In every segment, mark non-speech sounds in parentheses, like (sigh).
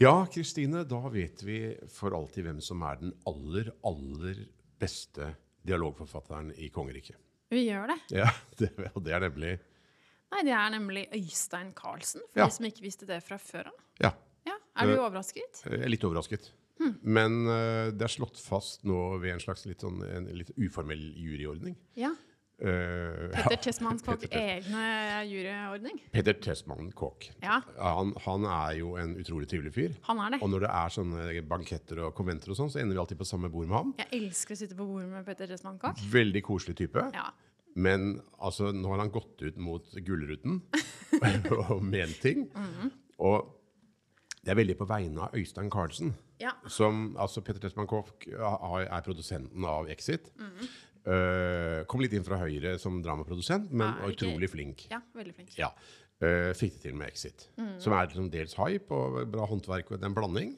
Ja, Kristine, da vet vi for alltid hvem som er den aller, aller beste dialogforfatteren i kongeriket. Vi gjør det. Ja, (laughs) det, og det er nemlig Nei, det er nemlig Øystein Carlsen, for Ja. de som ikke visste det fra før av. Ja, Ja, er du Eh, overrasket? jeg er litt overrasket. Men uh, det er slått fast nå ved en slags litt, sånn, en litt uformell juryordning. Ja. Eh, Petter Tessmann Kåk, egne juryordning. Petter Tessmann Kåk. Ja, Han, han er jo en utrolig trivelig fyr. han er det. Og når det er sånne banketter og konventer og sånn, så ender vi alltid på samme bord med ham. Jeg elsker å sitte på bordet med Petter Tessmann Kåk. Veldig koselig type. Ja. Men altså, nå har han gått ut mot Gullruten (laughs) (laughs) og ment ting. Og det er veldig på vegne av Øystein Carlsen. Ja. Som, altså Petter Tessmann Kåk er produsenten av Exit. Eh, kom litt inn fra Høyre som dramaprodusent, men Ja, er utrolig flink. ja, veldig flink. Ja. Uh, fikk det til med Exit. Som er liksom dels hype og bra håndverk og en blanding.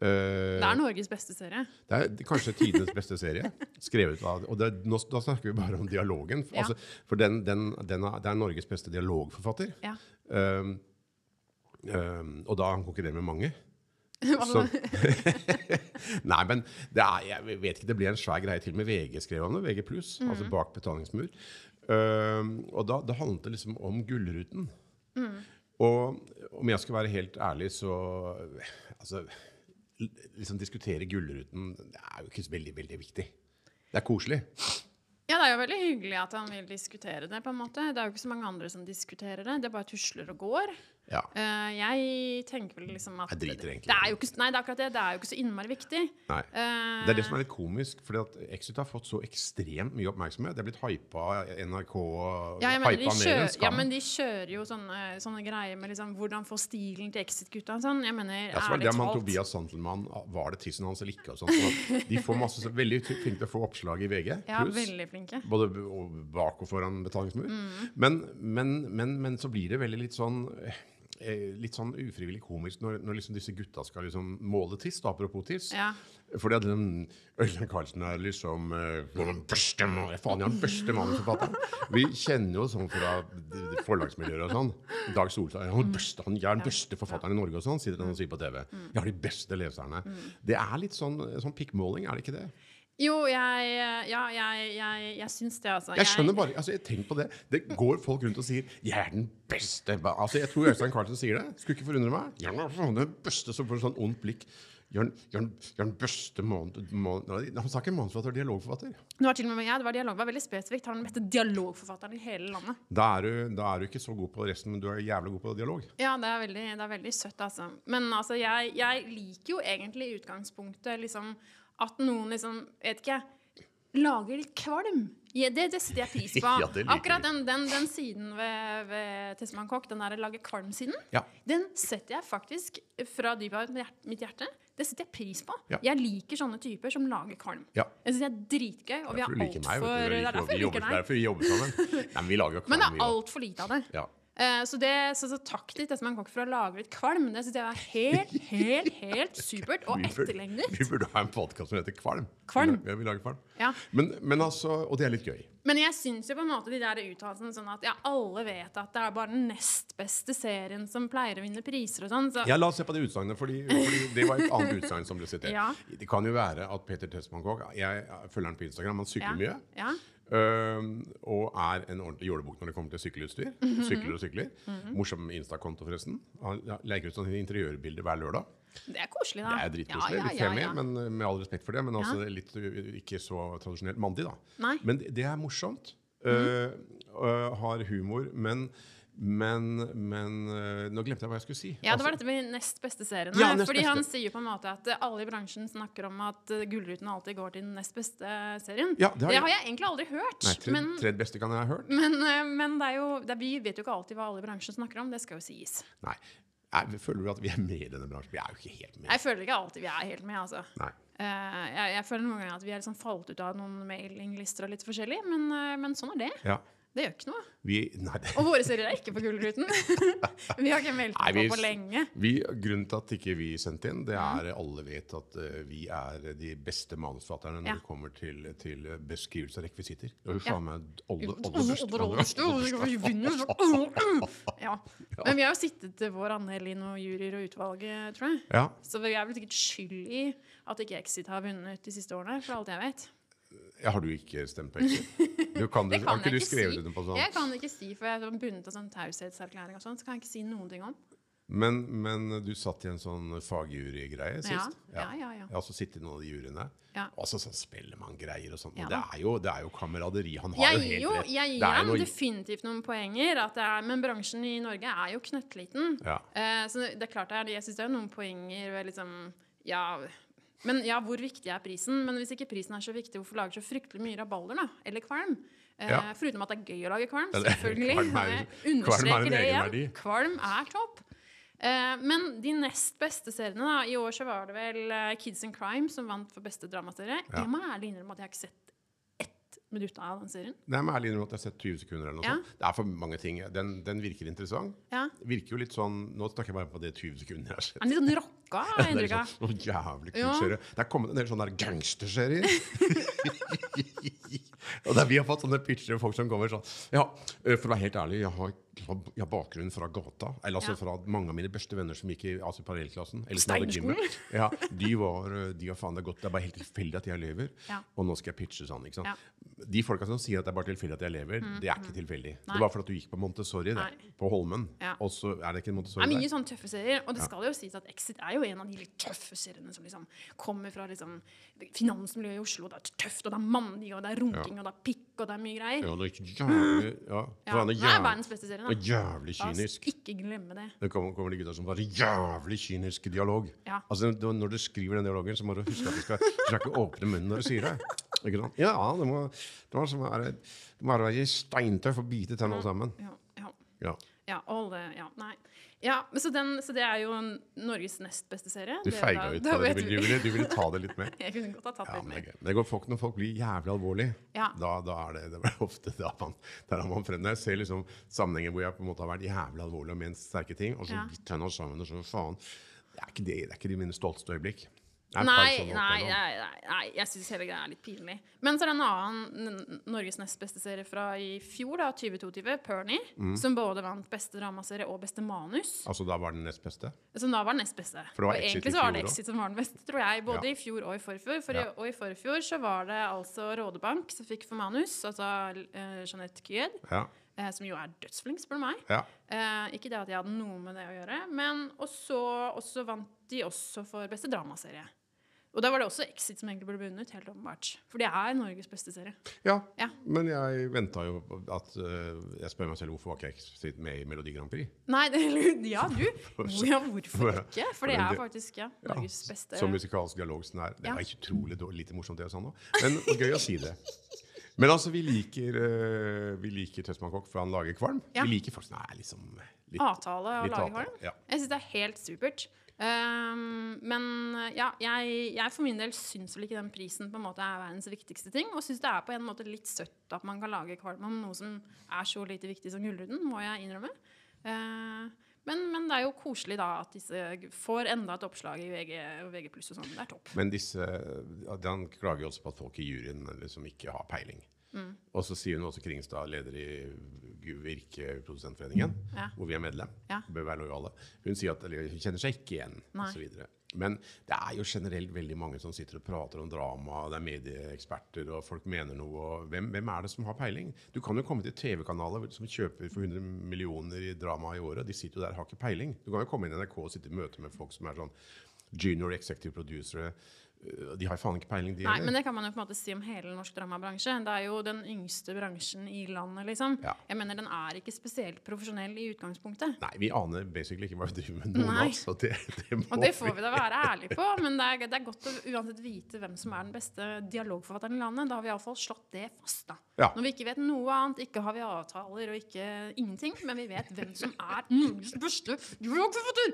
Uh, Det er Norges beste serie. det er kanskje tidenes beste serie. (laughs) Skrevet av, og det, nå, Da snakker vi bare om dialogen. Ja. Altså, for den, den, den er, det er Norges beste dialogforfatter. Ja. Um, um, og da han konkurrerer med mange. Så, (laughs) nei, men det er, jeg vet ikke, det ble en svær greie til med VG skrev om det. VG Mhm. altså bak betalingsmur. Uh, og da, da handlet det liksom om Gullruten. Mm. Og om jeg skal være helt ærlig, så Altså, liksom diskutere Gullruten det er jo ikke så veldig, veldig viktig. Det er koselig. Ja, det er jo veldig hyggelig at han vil diskutere det, på en måte. Det er jo ikke så mange andre som diskuterer det. Det bare tusler og går. Ja. Uh, jeg tenker vel liksom at Jeg driter egentlig det er jo ikke, Nei, det er akkurat det. Det er jo ikke så innmari viktig. Nei. Eh, Det er det som er litt komisk, fordi at Exit har fått så ekstremt mye oppmerksomhet. Det er blitt hypa NRK, ja, mener, hypa kjører, mer ja, men de kjører jo sånne, sånne greier med liksom hvordan få stilen til Exit-gutta og sånn. Jeg mener, Ja, så var det talt Tobias Santelmann, var det tissen hans eller ikke? Og sånt. Så de får masse, så veldig flinke til å få oppslag i VG. (laughs) Ja, plus, veldig flinke. både bak og foran betalingsmur. Mm. Men, men, men, men så blir det veldig litt sånn eh, Litt sånn ufrivillig komisk når, når liksom disse gutta skal liksom måle tiss, da, apropos tiss. Ja. Fordi at den Øystein Carlsen er liksom eh, den beste mann- Faen, jeg er den beste manusforfatteren. Vi kjenner jo sånn fra forlagsmiljøer og sånn. Dag Solstad er den beste, han er den beste forfatteren i Norge og sånn, sitter han og sier på TV. Jeg har de beste leserne. Det er litt sånn, sånn pikkmåling, er det ikke det? Jo, jeg Ja, jeg, jeg, jeg syns det, altså. Jeg skjønner bare, altså Tenk på det. Det går folk rundt og sier 'Jeg er den beste'. Altså Jeg tror Øystein Carlsen sier det. Skulle ikke forundre meg. Jeg er den beste, som får sånn ondt blikk. Den beste måned... måned Han sa ikke månedsforfatter, dialogforfatter. Det var til og med ja, det var dialog. Det var veldig spesifikt. Han er den beste dialogforfatteren i hele landet. Da er, du, da er du ikke så god på resten, men du er jævlig god på dialog. Ja, det er veldig, det er veldig søtt, altså. Men altså, jeg, jeg liker jo egentlig i utgangspunktet liksom at noen liksom, vet ikke lager litt kvalm. Ja, det, det setter jeg pris (laughs) på. Ja, Akkurat den, den, den siden ved, ved Tesman Kokk, den der lage kvalm-siden, Ja. den setter jeg faktisk fra dypet av mitt hjerte- Det setter jeg pris på. Ja. Jeg liker sånne typer som lager kvalm. Ja. Jeg synes det er dritgøy, og vi har du meg, altfor. Det er derfor vi jobber, liker deg. vi jobber sammen. (laughs) Nei, men vi lager kvalm, Men det er altfor lite av det. Ja. Eh, så, det, så, så takk til Tesman Kokk for å lage litt kvalm. Det syns jeg var helt, helt, helt supert og etterlengtet. Vi burde ha en podkast som heter Kvalm. Kvalm. Ja, vi lager kvalm. Ja. Men, men altså, og det er litt gøy. Men jeg syns jo på en måte de der uttalelsene sånn at ja, alle vet at det er bare den nest beste serien som pleier å vinne priser og sånn. Så Ja, La oss se på det utsagnet, fordi det var et annet utsagn som ble sitert. (laughs) Ja. Det kan jo være at Peter Tessmann Koch Jeg følger han på Instagram, han sykler mye. ja. Øhm, og er en ordentlig jålebukk når det kommer til sykkelutstyr. Mhm. Sykler og sykler. Morsom Insta-konto, forresten. Han legger ut sånne interiørbilder hver lørdag. Det er koselig, da. Det er dritkoselig. Ja, ja, litt ja, femi, ja. men uh, med all respekt for det. Men altså litt uh, ikke så tradisjonelt mandig, da. Nei. Men det, det er morsomt. Uh, uh, har humor. Men, men, men uh, Nå glemte jeg hva jeg skulle si. Ja, det var Altså, dette med nest beste serien. Ja, nest fordi han sier jo på en måte at eh, alle i bransjen snakker om at eh, Gullruten alltid går til den nest beste serien. Ja, det har jeg- jeg egentlig aldri hørt. Nei, tredje, men tredje beste kan jeg ha hørt. men, eh, men det er jo, det vi vet jo ikke alltid hva alle i bransjen snakker om. Det skal jo sies. Nei. Jeg føler du at vi er med i denne bransjen? Vi er jo ikke helt med. Jeg føler ikke alltid vi er helt med, altså. Nei. Eh, jeg, jeg føler noen ganger at vi er liksom falt ut av noen mailinglister og litt forskjellig, men, eh, men sånn er det. Ja. Det gjør ikke noe. Vi, nei, Og våre serier er ikke på Gullruten. (laughs) vi har ikke meldt Nei, på vi- på lenge. vi, grunnen til at ikke vi sendte inn, det er alle vet at uh, vi er de beste manusforfatterne når Ja. det kommer til, til beskrivelse av rekvisitter. Det er jo Ja. faen meg. Men vi har jo sittet til vår andel i noen juryer og utvalget, tror jeg. Ja, Så vi er vel sikkert skyld i at ikke Exit har vunnet de siste årene, for alt jeg vet. Ja, Har du ikke stemt på Ekte? Du kan, (laughs) Det har kan ikke jeg du ikke skrevet si. under på sånn? Jeg kan ikke si, for jeg er bundet av sånn taushetserklæring og sånn, så kan jeg ikke si noen ting om. Men, men du satt i en sånn fagjurygreie Ja, sist? ja, ja, ja. Jeg har også sittet i noen av de juryene. Ja. Altså sånn Spellemann-greier og sånn. Ja det er jo, det er jo kameraderi. Han har Jeg jo helt jo rett. jeg gir er ham noe- definitivt noen poenger, at det er, men bransjen i Norge er jo knøttliten. Ja. Uh, så det er klart det er, jeg syns det er noen poenger ved liksom Ja, men ja, hvor viktig er prisen? Men hvis ikke prisen er så viktig, hvorfor lager så fryktelig mye rabalder, da? Eller kvalm? Eh, Ja. Foruten at det er gøy å lage kvalm, selvfølgelig. (laughs) kvalm er- (laughs) kvalm er en egenverdi. Kvalm er topp. Eh, men de nest beste seriene, da I år så var det vel eh, Kids and Crime som vant for beste dramaserie. Ja. Jeg må ærlig innrømme at jeg har ikke sett ett minutt av den serien. Nei, men ærlig innrømme at jeg har sett 20 sekunder eller noe Ja. sånt. Det er for mange ting. Den, den virker interessant. Ja. Virker jo litt sånn Nå snakker jeg bare på det 20 sekunder jeg har sett. Den litt sånn rocka? (laughs) har jeg inntrykk sånn, noe jævlig kult serie. Det er kommet en del sånne gangsterserier. (laughs) og der vi har fått sånne pitcher folk som kommer sånn Ja, eh, for å være helt ærlig, jeg har, jeg har bakgrunn fra gata. Eller altså Ja. fra mange av mine beste venner som gikk i altså parallellklassen. Eller som hadde Steinerskolen? (laughs) Ja, de var, de har faen det godt. Det er bare helt tilfeldig at jeg lever. Ja. Og nå skal jeg pitche sånn. ikke sant? Ja. De folka som sier at det er bare tilfeldig at jeg lever, det er ikke tilfeldig. Nei. Det var fordi du gikk på Montessori det, på Holmen. Ja. Og så er det ikke en Det Montessori er der. mye sånne tøffe serier, og det skal jo sies at Exit er jo en av de litt tøffe seriene som liksom kommer fra liksom finansmiljøet i Oslo. Det er tøft, og det er mandig, og det er runking, og det er pikk, og det er mye greier. Ja, det er jævlig Ja, Ja, faen, det det er er verdens beste serie, jævlig, det da. er jævlig La oss ikke glemme det. Det kommer, kommer de gutta som bare jævlig kynisk dialog. Ja. Altså, Når du skriver den dialogen, så må du huske at du skal, du skal ikke åpne munnen når du sier det. Ikke sant? Ja, det må, det må, altså være, det må være steintøff og bite tenna sammen. Ja, ja. Ja. Ja, alle, ja, nei. Ja, så, den, så det er jo Norges nest beste serie. Du feiga ut da det. Du ville, du, ville, ta det litt (laughs) med. Jeg kunne godt ha tatt Ja, litt med. det går folk, når folk blir jævlig alvorlige, Ja. da, da er det, det er (laughs) ofte da man, der er man frem. Jeg ser liksom sammenhenger hvor jeg på en måte har vært jævlig alvorlig og ment sterke ting, og så Ja. bitt tenna sammen og så faen Det er ikke det, det er ikke de mine stolteste øyeblikk. Nei, nei, nei, nei, jeg syns hele greia er litt pinlig. Men så er det en annen Norges nest beste serie fra i fjor, da, 2022, Pernie, Mm. som både vant beste dramaserie og beste manus. Altså, da var den nest beste? Som da var den nest beste. For det var Exit egentlig så var det. Exit som var den beste, tror jeg. Både i fjor og i forfjor. For i, og i forfjor så var det altså Rådebank som fikk for manus, altså uh, Jeanette Kyed, Ja. eh, som jo er dødsflink, spør du meg. ja. Eh, ikke det at jeg hadde noe med det å gjøre, men også, også vant de også for beste dramaserie. Og da var det også Exit som egentlig burde vunnet, helt åpenbart. For det er Norges beste serie. ja. Ja. Men jeg venta jo at uh, Jeg spør meg selv hvorfor var ikke Exit med i Melodi Grand Prix? Nei, det, (laughs) ja, du. Ja, hvorfor ikke? For det er faktisk ja, Norges beste Som musikalsk dialog som er. Det var ikke utrolig dårlig, lite morsomt, det jeg sa nå. Men gøy å si det. Men altså, vi liker, uh, vi liker Tøsman Kokk, for han lager kvalm. Vi liker folk som er liksom litt avtale å lage kvalm. Jeg syns det er helt supert. Um, men ja, jeg, jeg for min del syns vel ikke den prisen på en måte er verdens viktigste ting. Og syns det er på en måte litt søtt at man kan lage kvalm om noe som er så lite viktig som Gullruten, må jeg innrømme. Uh, men, men det er jo koselig da at disse får enda et oppslag i VG VG+. og sånn. Det er topp. Men disse, han klager jo også på at folk i juryen liksom ikke har peiling. Mm. Og så sier hun også Kringstad, leder i Virke-produsentforeningen, Ja. hvor vi er medlem, Ja. bør være lojale. Hun sier at eller, hun kjenner seg ikke igjen, Nei. osv. Men det er jo generelt veldig mange som sitter og prater om drama, det er medieeksperter, og folk mener noe. Og hvem, hvem er det som har peiling? Du kan jo komme til TV-kanaler som kjøper for 100 millioner i drama i året, de sitter jo der og har ikke peiling. Du kan jo komme inn i NRK og sitte i møte med folk som er sånn junior executive producere. Øh, De har faen ikke peiling, de Nei, heller. men det kan man jo på en måte si om hele norsk dramabransje. Det er jo den yngste bransjen i landet, liksom. Ja. Jeg mener, den er ikke spesielt profesjonell i utgangspunktet. Nei, vi aner basically ikke hva vi driver med noen Nei. av oss. Og det, det må Og det får vi da være ærlige på, men det er, det er godt å uansett vite hvem som er den beste dialogforfatteren i landet. Da har vi iallfall slått det fast, da. Ja. Når vi ikke vet noe annet, ikke har vi avtaler og ikke ingenting, men vi vet hvem som er Norges beste dialogforfatter!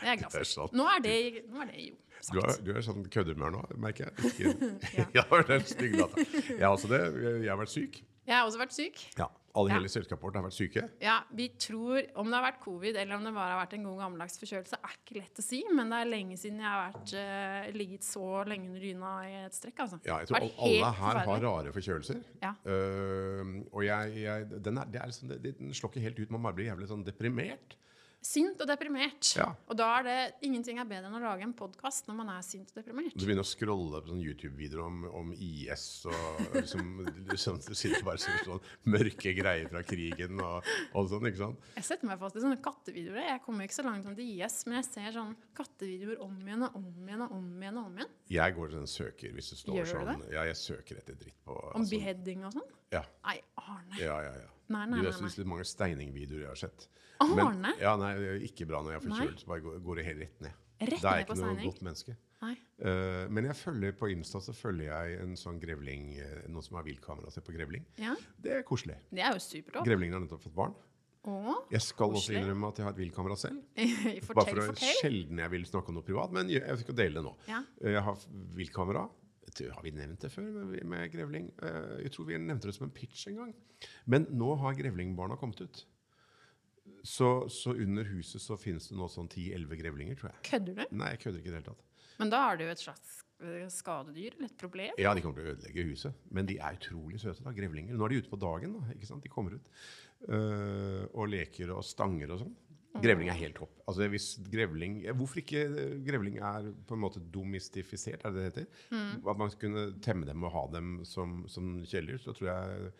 Det er jeg glad for. Nå er det, nå er det jo Du er, du er sånn køddehumør nå, merker jeg. (laughs) Ikke, Ja. (laughs) jeg det er stygg data. Jeg har også det. Jeg har vært syk. Jeg har også vært syk. Ja. Alle Ja. hele selskapet vårt har vært syke. Ja, vi tror Om det har vært covid eller om det bare har vært en god gammeldags forkjølelse, er ikke lett å si, men det er lenge siden jeg har vært, uh, ligget så lenge under dyna i et strekk. Altså. Ja, jeg tror har alle helt her har rare forkjølelser. Ja. Uh, og jeg, jeg den, er, det er liksom, det, den slår ikke helt ut. Man bare blir jævlig sånn deprimert. Sint og deprimert. Ja. Og da er det ingenting er bedre enn å lage en podkast når man er sint og deprimert. Du begynner å scrolle på sånn YouTube-videoer om, om IS og liksom, liksom det sitter bare sånn, sånn mørke greier fra krigen og, og sånn, ikke sant? Jeg setter meg fast i sånne kattevideoer. Jeg kommer ikke så langt som til IS, men jeg ser sånn kattevideoer om igjen og om igjen og om igjen. og om igjen. Jeg går sånn søker hvis det står Gjør du Det? Ja, jeg søker etter dritt på Om altså, beheading og sånn. ja, Nei, Arne. ja, ja, ja. Nei, Du, nei, jeg nei, synes nei. det er mange steiningvideoer jeg har sett. Arne? ja, nei, det er ikke bra når jeg er forkjølt. Så bare går, går det helt rett ned. Rett det er ikke noe godt menneske. Eh, men jeg følger på Insta så følger jeg en sånn grevling, eh, noen som har viltkamera og ser på grevling. Ja, Det er koselig. det er jo supertopp. Grevlingen har nettopp fått barn. Åh, Jeg skal også innrømme at jeg har et viltkamera selv. (laughs) Bare for å, fortell. Sjelden jeg vil snakke om noe privat, men jeg skal dele det nå. Ja. Eh, Jeg har viltkamera. Har vi nevnt det før med, med grevling? Jeg tror vi nevnte det som en pitch en gang. Men nå har grevlingbarna kommet ut. Så, så under huset så finnes det nå sånn 10-11 grevlinger, tror jeg. Kødder du? Nei, jeg kødder ikke i det hele tatt. Men da er det jo et slags eh, skadedyr, eller et problem. Ja, de kommer til å ødelegge huset. Men de er utrolig søte, da, grevlinger. Nå er de ute på dagen, da. ikke sant? De kommer ut øh, og leker og stanger og sånn. Grevling er helt topp. Altså, hvis grevling, hvorfor ikke øh, grevling er på en måte domestifisert, er det det heter? At man kunne temme dem og ha dem som, som kjæledyr, så tror jeg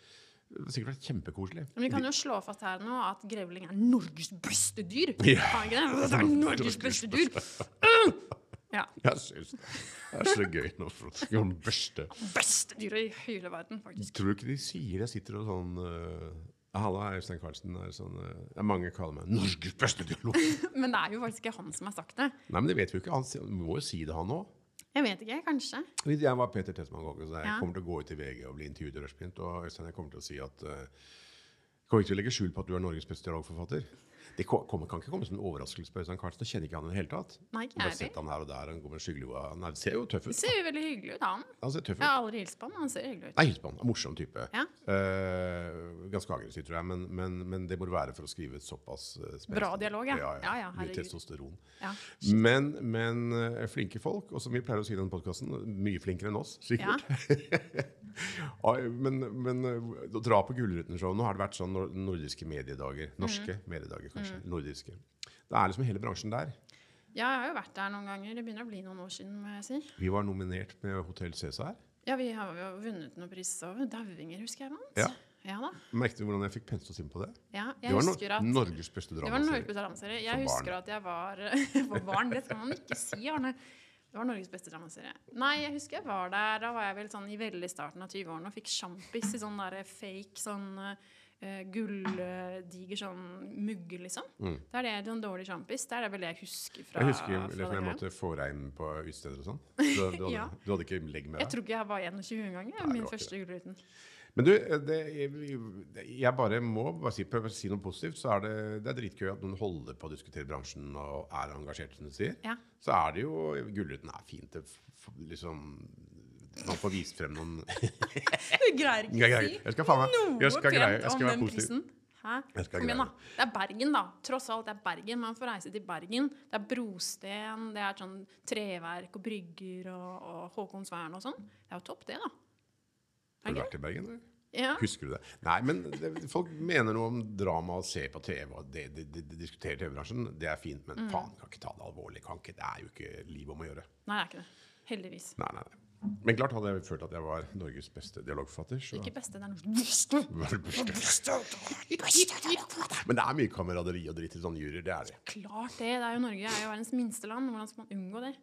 det har sikkert vært kjempekoselig. Men vi kan jo slå fast her nå at grevling er Norges beste dyr. (laughs) Ja. Vi ikke det? Det er (laughs) Norges beste dyr. (laughs) Ja. Jeg syns det. Det er så gøy nå. si om børste. Beste dyret i hele verden, faktisk. Tror du ikke de sier jeg sitter og sånn uh, Halla, Øystein Carlsen. Er sånn, uh, mange kaller meg Norges beste dyr. Men det er jo faktisk ikke han som har sagt det. Nei, men det vet vi jo ikke. Han må jo si det, han òg. Jeg vet ikke, kanskje. Jeg var Peter Tessmann Gogge, så jeg Ja. kommer til å gå ut i VG og bli intervjuet i Rushprint. Og Øystein, jeg kommer til å si at uh, Kommer ikke til å legge skjul på at du er Norges beste dialogforfatter. Det kommer, kan ikke komme som en overraskelse på Øystein Carlsen. Jeg kjenner ikke han i det hele tatt. Nei, ikke jeg sett han her og der. Han går med skyggelua. Han er- ser jo tøff ut. ser jo veldig hyggelig ut, han. Han ser tøff ut. Jeg har aldri hilst på han, men han ser hyggelig ut. Nei, hilst på han. Morsom type. Ja. Uh, ganske aggressiv, tror jeg, men, men, men det må være for å skrive et såpass uh, Bra dialog, ja. ja, Ja, ja, Mye testosteron. Ja. Men, men eh, flinke folk, og som vi pleier å si i denne podkasten, mye flinkere enn oss, sikkert. (laughs) Men, men eh, å dra på Gullruten-show Nå har det vært sånn nordiske mediedager. Norske Mm. mediedager, kanskje. Nordiske. Det er liksom hele bransjen der. Ja, jeg har jo vært der noen ganger. Det begynner å bli noen år siden, må jeg si. Vi var nominert med Hotell Cæsar. Ja, vi har jo vunnet noen priser over. Dauvinger husker jeg vant. Ja. ja da. Merket du hvordan jeg fikk penset oss inn på det? Ja, Det var husker no at Norges beste Det var Norges beste dramaserie. Jeg Jeg barn. husker at jeg var (laughs) var barn, det skal man ikke si, Arne. Det var Norges beste dramaserie. Nei, jeg husker jeg var der. Da var jeg vel sånn i veldig starten av 20-årene og fikk sjampis i sånn der fake sånn uh, gulldiger sånn mugge, liksom. Det er det, sånn dårlig sjampis. Det er det vel det jeg husker fra Mm. Jeg husker fra liksom, jeg måtte få regn på utesteder og sånn. (laughs) Du, du, hadde- Ja. du hadde ikke legg med deg? Jeg tror ikke jeg var 21 engang. Min første Gullruten. Men du, det, jeg bare må bare si, prøve å si noe positivt. Så er det, det er dritgøy at noen holder på å diskutere bransjen og er engasjert, som du sier. Ja. Så er det jo Gullruten er fint. Det, liksom Man får vist frem noen (laughs) Du greier ikke å si jeg skal faen noe jeg skal greie- jeg skal om være den positiv. prisen. Hæ? Kom igjen, da. Det er Bergen, da. Tross alt, det er Bergen. Man får reise til Bergen. Det er brosten, det er sånn treverk og brygger og, og Håkonsvern og sånn. Det er jo topp, det, da. Har du vært i Bergen? Eller? Ja. Husker du det? Nei, men det, folk mener noe om drama og ser på TV og det, det, det, det diskuterer TV-bransjen. Det er fint, Mm. men faen, kan ikke ta det alvorlig. Kan ikke, det er jo ikke liv om å gjøre. Nei, det er ikke det. Heldigvis. Nei, nei, nei. Men klart hadde jeg følt at jeg var Norges beste dialogforfatter. Så. Ikke beste, det er noe (laughs) Men det er mye kameraderi og dritt i sånne juryer. Det er det. Klart det. Det er jo Norge Det er jo verdens minste land. Hvordan skal man unngå det?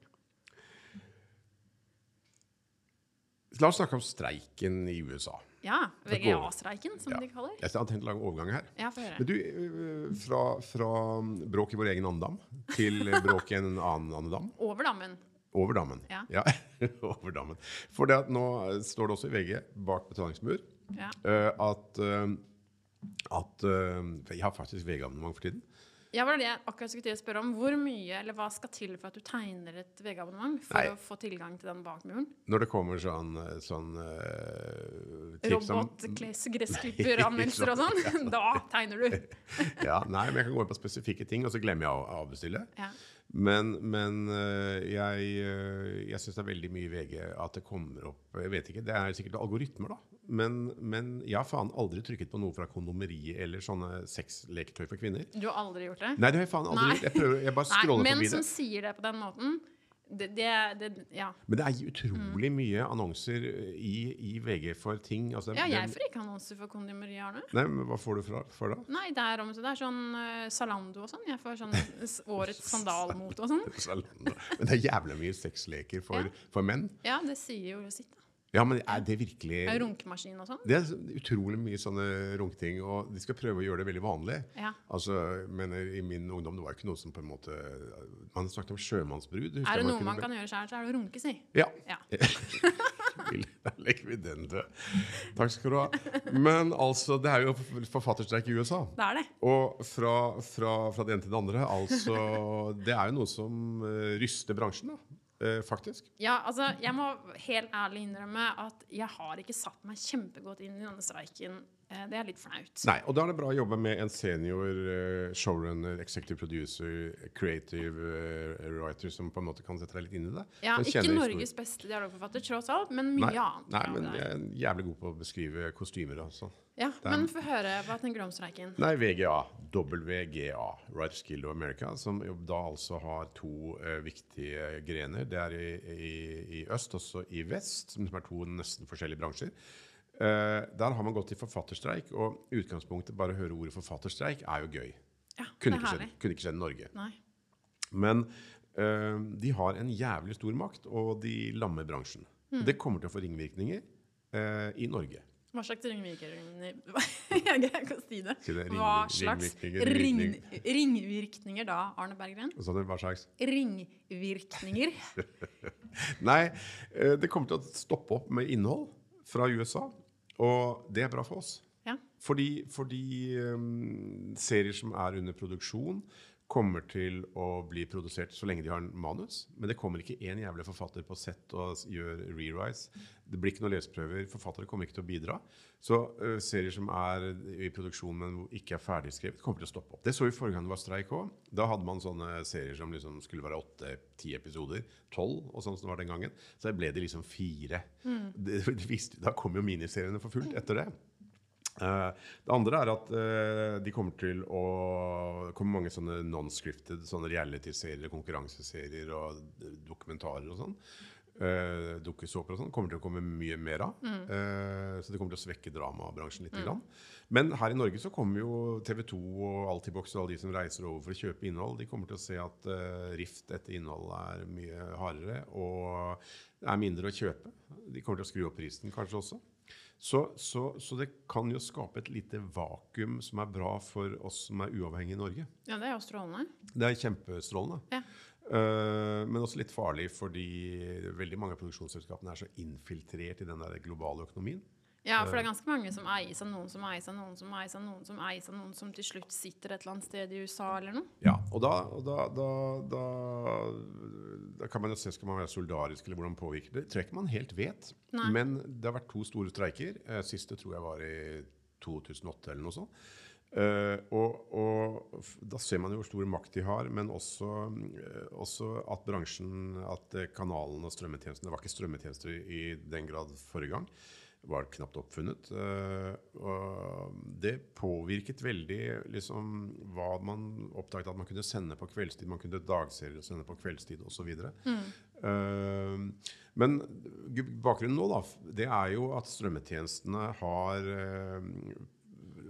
La oss snakke om streiken i USA. Ja. VGA-streiken, som Ja. de kaller. Jeg har tenkt å lage overgang her. Ja. Men du, øh, fra, fra bråk i vår egen andedam til bråk i en annen andedam. Over dammen. Over dammen. Ja. (laughs) over dammen. For det at nå står det også i VG, bak betalingsmur, Ja. at, at Jeg har faktisk VG-abonnement for tiden. Ja, var det jeg akkurat skulle til å spørre om. Hvor mye, eller hva skal til for at du tegner et VG-abonnement for Nei. å få tilgang til den bakmuren? Når det kommer sånn, sånn uh, om Robot-gressklipperanmeldelser (laughs) og sånn, (laughs) da tegner du. (laughs) ja, Nei, men jeg kan gå inn på spesifikke ting, og så glemmer jeg å avbestille. Ja. Men, men øh, jeg, øh, jeg syns det er veldig mye i VG at det kommer opp Jeg vet ikke, Det er sikkert algoritmer, da. Men, men jeg har faen aldri trykket på noe fra kondomeriet eller sånne sexleketøy for kvinner. Du har aldri gjort det? Nei, det har jeg faen aldri Nei. gjort. Jeg, prøver, jeg bare Nei, scroller menn forbi som sier det på den måten, det, det, det Ja. Men det er utrolig mye annonser i, i VG for ting. Altså, ja, jeg får ikke annonser for kondomeri, Arne. Nei, men Hva får du fra, for da? Nei, det er, det er sånn uh, Salando og sånn. Jeg får sånn (laughs) årets sandalmote og sånn. Men det er jævlig mye sexleker for, Ja. for menn. Ja, det sier jo sitt. Ja, men er det virkelig er Runkemaskin og sånn. Det er utrolig mye sånne runketing, og de skal prøve å gjøre det veldig vanlig. Ja. Altså, mener, I min ungdom det var jo ikke noe som på en måte Man snakket om sjømannsbrud. Er det noe man kan gjøre sjøl, så er det å runke, si. Ja. Ja. (laughs) Da legger vi den død. Takk skal du ha. Men altså, det er jo forfatterstreik i USA. Det er det. Og fra, fra, fra det ene til det andre. Altså, det er jo noe som eh, ryster bransjen, da. Eh, faktisk. Ja, altså, jeg må helt ærlig innrømme at jeg har ikke satt meg kjempegodt inn i denne streiken. Eh, Det er litt flaut. Nei, og da er det bra å jobbe med en senior eh, showrunner, executive producer, creative eh, writer som på en måte kan sette deg litt inn i det. Ja, ikke Norges historien. beste dialogforfatter, tross alt, men mye Nei, annet. nei, men jeg er jævlig god på å beskrive kostymer. Altså. Ja, men få høre. Hva tenker du om streiken? Nei, VGA. WGA, Writers Guild of America, som da altså har to uh, viktige grener. Det er i, i, i øst, også i vest, som er to nesten forskjellige bransjer. Eh, der har man gått i forfatterstreik, og utgangspunktet bare å høre ordet forfatterstreik er jo gøy. Ja, Kunne ikke, skjedd, kunne ikke skjedd i Norge. Nei. Men eh, de har en jævlig stor makt, og de lammer bransjen. Mm. Det kommer til å få ringvirkninger eh, i Norge. Hva slags ringvirkninger (laughs) Jeg kan ikke si det. Det, ring- Hva slags ringvirkninger, ring, ringvirkninger da, Arne Berggren? Hva slags? Ringvirkninger. (laughs) Nei, eh, det kommer til å stoppe opp med innhold fra USA, og det er bra for oss. Ja. Fordi, fordi um, serier som er under produksjon, kommer til å bli produsert så lenge de har en manus. Men det kommer ikke én jævlig forfatter på sett og gjør rewrites. Det blir ikke noen leseprøver. Forfattere kommer ikke til å bidra. Så uh, serier som er i produksjon, men ikke er ferdigskrevet, kommer til å stoppe opp. Det så vi forrige gang det var streik òg. Da hadde man sånne serier som liksom skulle være åtte-ti episoder. Tolv, og sånn som det var den gangen. Så ble det liksom fire. Det, (laughs) det visste, da kom jo miniseriene for fullt etter det. Eh, det andre er at eh, de kommer til å komme mange sånne non-scripted sånne reality-serier, konkurranseserier og dokumentarer og sånn. Uh, Dukkesåper og sånn kommer til å komme mye mer av. Eh, så det kommer til å svekke dramabransjen litt. Mm. Men her i Norge så kommer jo TV 2 og Altibox og alle de som reiser over for å kjøpe innhold, de kommer til å se at eh, rift etter innhold er mye hardere, og det er mindre å kjøpe. De kommer til å skru opp prisen kanskje også. Så, så, så det kan jo skape et lite vakuum som er bra for oss som er uavhengige i Norge. ja, det er jo strålende. Det er kjempestrålende. Ja. Uh, men også litt farlig fordi veldig mange av produksjonsselskapene er så infiltrert i den der globale økonomien. Ja, for det er ganske mange som eies av noen som eies av noen som eies av noen som eies av noen som til slutt sitter et eller annet sted i USA eller noe. Ja, og da, og da, da, da, da kan man jo se skal man være solidarisk eller hvordan påvirker det. Det tror jeg ikke man helt vet. Nei. Men det har vært to store streiker. Eh, Siste tror jeg var i 2008 eller noe sånt. Uh, og, og da ser man jo hvor stor makt de har, men også, uh, også at bransjen, at kanalene kanalen og strømmetjenestene Det var ikke strømmetjenester i den grad forrige gang. Var knapt oppfunnet. eh, det påvirket veldig liksom, hva man oppdaget at man kunne sende på kveldstid. Man kunne dagserier sende på kveldstid osv. Mm. men bakgrunnen nå da, det er jo at strømmetjenestene har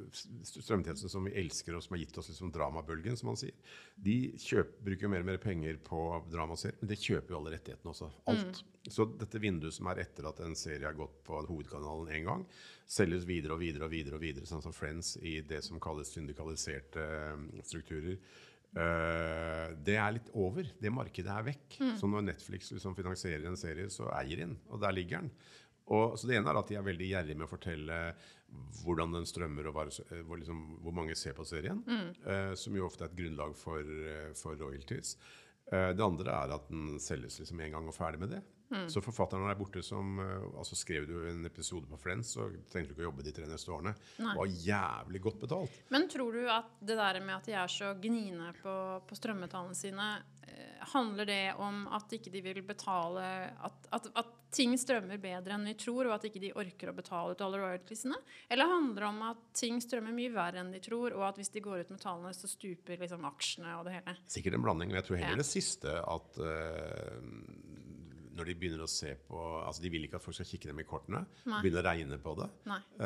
eh, som vi elsker og som har gitt oss liksom dramabølgen, som man sier, de kjøper, bruker mer og mer penger på dramaserier, men det kjøper jo alle rettighetene også. Alt. Så dette vinduet som er etter at en serie har gått på hovedkanalen én gang, selges videre og videre og videre, og videre, sånn som Friends i det som kalles syndikaliserte eh, strukturer. Uh, det er litt over. Det markedet er vekk. Så når Netflix liksom finansierer en serie, så eier de den, og der ligger den. Og, så Det ene er at de er veldig gjerrige med å fortelle hvordan den strømmer, og hva, eh, hvor, liksom, hvor mange ser på serien. Eh, som jo ofte er et grunnlag for, eh, for royalties. Eh, det andre er at den selges liksom en gang og ferdig med det. Så forfatteren er borte som eh, altså Skrev du en episode på Friends, så trengte du ikke å jobbe de tre neste årene. Nei. Var jævlig godt betalt. Men tror du at det der med at de er så gniende på, på strømmetallene sine, eh, handler det om at ikke de vil betale at, at, at ting strømmer bedre enn vi tror, og at ikke de orker å betale ut alle royaltiesene? Eller handler det om at ting strømmer mye verre enn de tror, og at hvis de går ut med tallene, så stuper liksom aksjene og det hele? Sikkert en blanding, men jeg tror heller Ja. det siste at eh, når de begynner å se på Altså, de vil ikke at folk skal kikke dem i kortene. Nei. Begynne å regne på det.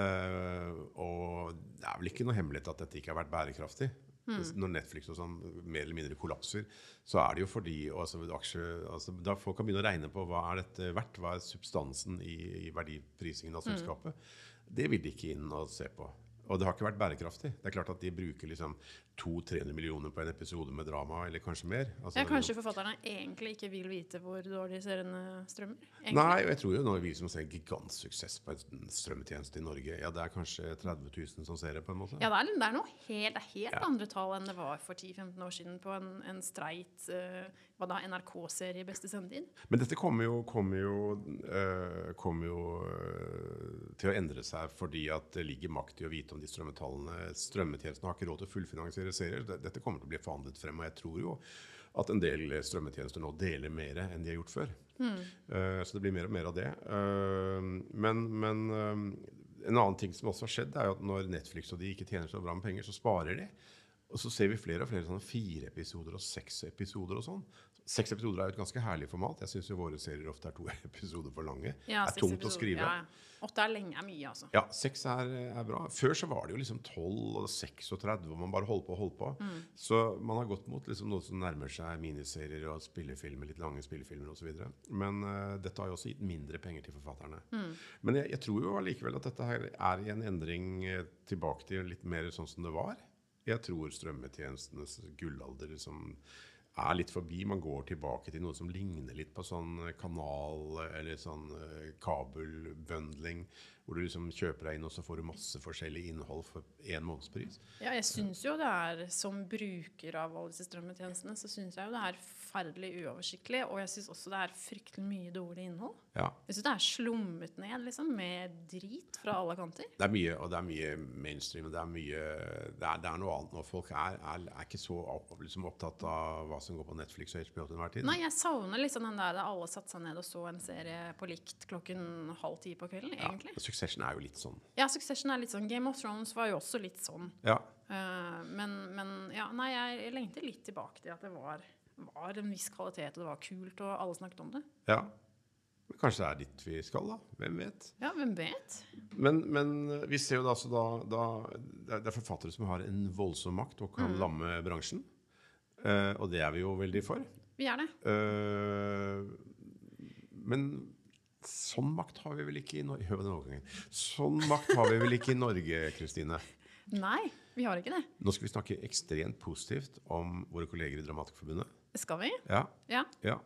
Eh, og det er vel ikke noe hemmelighet at dette ikke har vært bærekraftig. Mm. Når Netflix og sånn mer eller mindre kollapser, så er det jo fordi altså, aksje, altså, Da folk kan begynne å regne på hva er dette verdt, hva er substansen i, i verdiprisingen Hmm. av selskapet, det vil de ikke inn og se på. Og det har ikke vært bærekraftig. Det er klart at de bruker liksom 200-300 millioner på en episode med drama, eller kanskje mer. Altså, Ja, kanskje forfatterne egentlig ikke vil vite hvor dårlig seriene strømmer? egentlig? Nei, og jeg tror jo nå vi som ser gigantsuksess på en strømmetjeneste i Norge, ja, det er kanskje 30 000 som ser det, på en måte. Ja, det er, det er noe helt, det er helt Ja. andre tall enn det var for 10-15 år siden på en, en streit eh, hva da, NRK-serie i beste sendetid. Men dette kommer jo, kommer jo, øh, kommer jo øh, til å endre seg fordi at det ligger makt i å vite om de strømmetallene. Strømmetjenestene har ikke råd til å fullfinansiere serier. Det- Dette kommer til å bli forhandlet frem, og jeg tror jo at en del strømmetjenester nå deler mer enn de har gjort før. Eh, så det blir mer og mer av det. Uh, men men uh, en annen ting som også har skjedd, er jo at når Netflix og de ikke tjener så bra med penger, så sparer de. Og så ser vi flere og flere sånne fire episoder og seks episoder og sånn. Seks episoder er jo et ganske herlig format. Jeg syns våre serier ofte er to (laughs) episoder for lange. Ja, det er tungt tungt å skrive. Ja, ja. Åtte er lenge, er mye, altså. Ja, seks er, er bra. Før så var det jo liksom 12 og 36, hvor man bare holdt på og holdt på. Mm. Så man har gått mot liksom noe som nærmer seg miniserier og spillefilmer, litt lange spillefilmer osv. Men uh, dette har jo også gitt mindre penger til forfatterne. Mm. Men jeg, jeg tror jo allikevel at dette her er i en endring eh, tilbake til litt mer sånn som det var. Jeg tror strømmetjenestenes gullalder liksom er litt forbi. Man går tilbake til noe som ligner litt på sånn eh, kanal eller sånn eh, kabelbundling, hvor du liksom kjøper deg inn, og så får du masse forskjellig innhold for én månedspris. Ja, jeg syns jo det er, som bruker av alle disse strømmetjenestene, så syns jeg jo det er forferdelig uoversiktlig, og jeg syns også det er fryktelig mye dårlig innhold. Ja. Jeg syns det er slummet ned, liksom, med drit fra alle kanter. Det er mye, og det er mye mainstream, og det er mye Det er, det er noe annet når Folk er, er, er ikke så liksom opptatt av hva som går på Netflix og HBO til enhver tid. Nei, jeg savner liksom den der da alle satte seg ned og så en serie på likt klokken halv ti på kvelden, Ja, egentlig. Succession er jo litt sånn. Ja, Succession er litt sånn. Game of Thrones var jo også litt sånn. Ja. Uh, men, men ja, nei, jeg, jeg lengter litt tilbake til at det var, var en viss kvalitet, og det var kult, og alle snakket om det. ja. Men kanskje det er dit vi skal, da. Hvem vet? Ja, hvem vet? Men, men vi ser jo da, så da, da det er- er forfattere som har en voldsom makt og kan lamme bransjen. Uh, og det er vi jo veldig for. Vi er det. Uh, men sånn makt har vi vel ikke i Norge. Sånn makt har vi vel ikke i Norge, Kristine. Nei, vi har ikke det. Nå skal vi snakke ekstremt positivt om våre kolleger i Dramatikerforbundet. Skal vi? Ja, Ja. ja.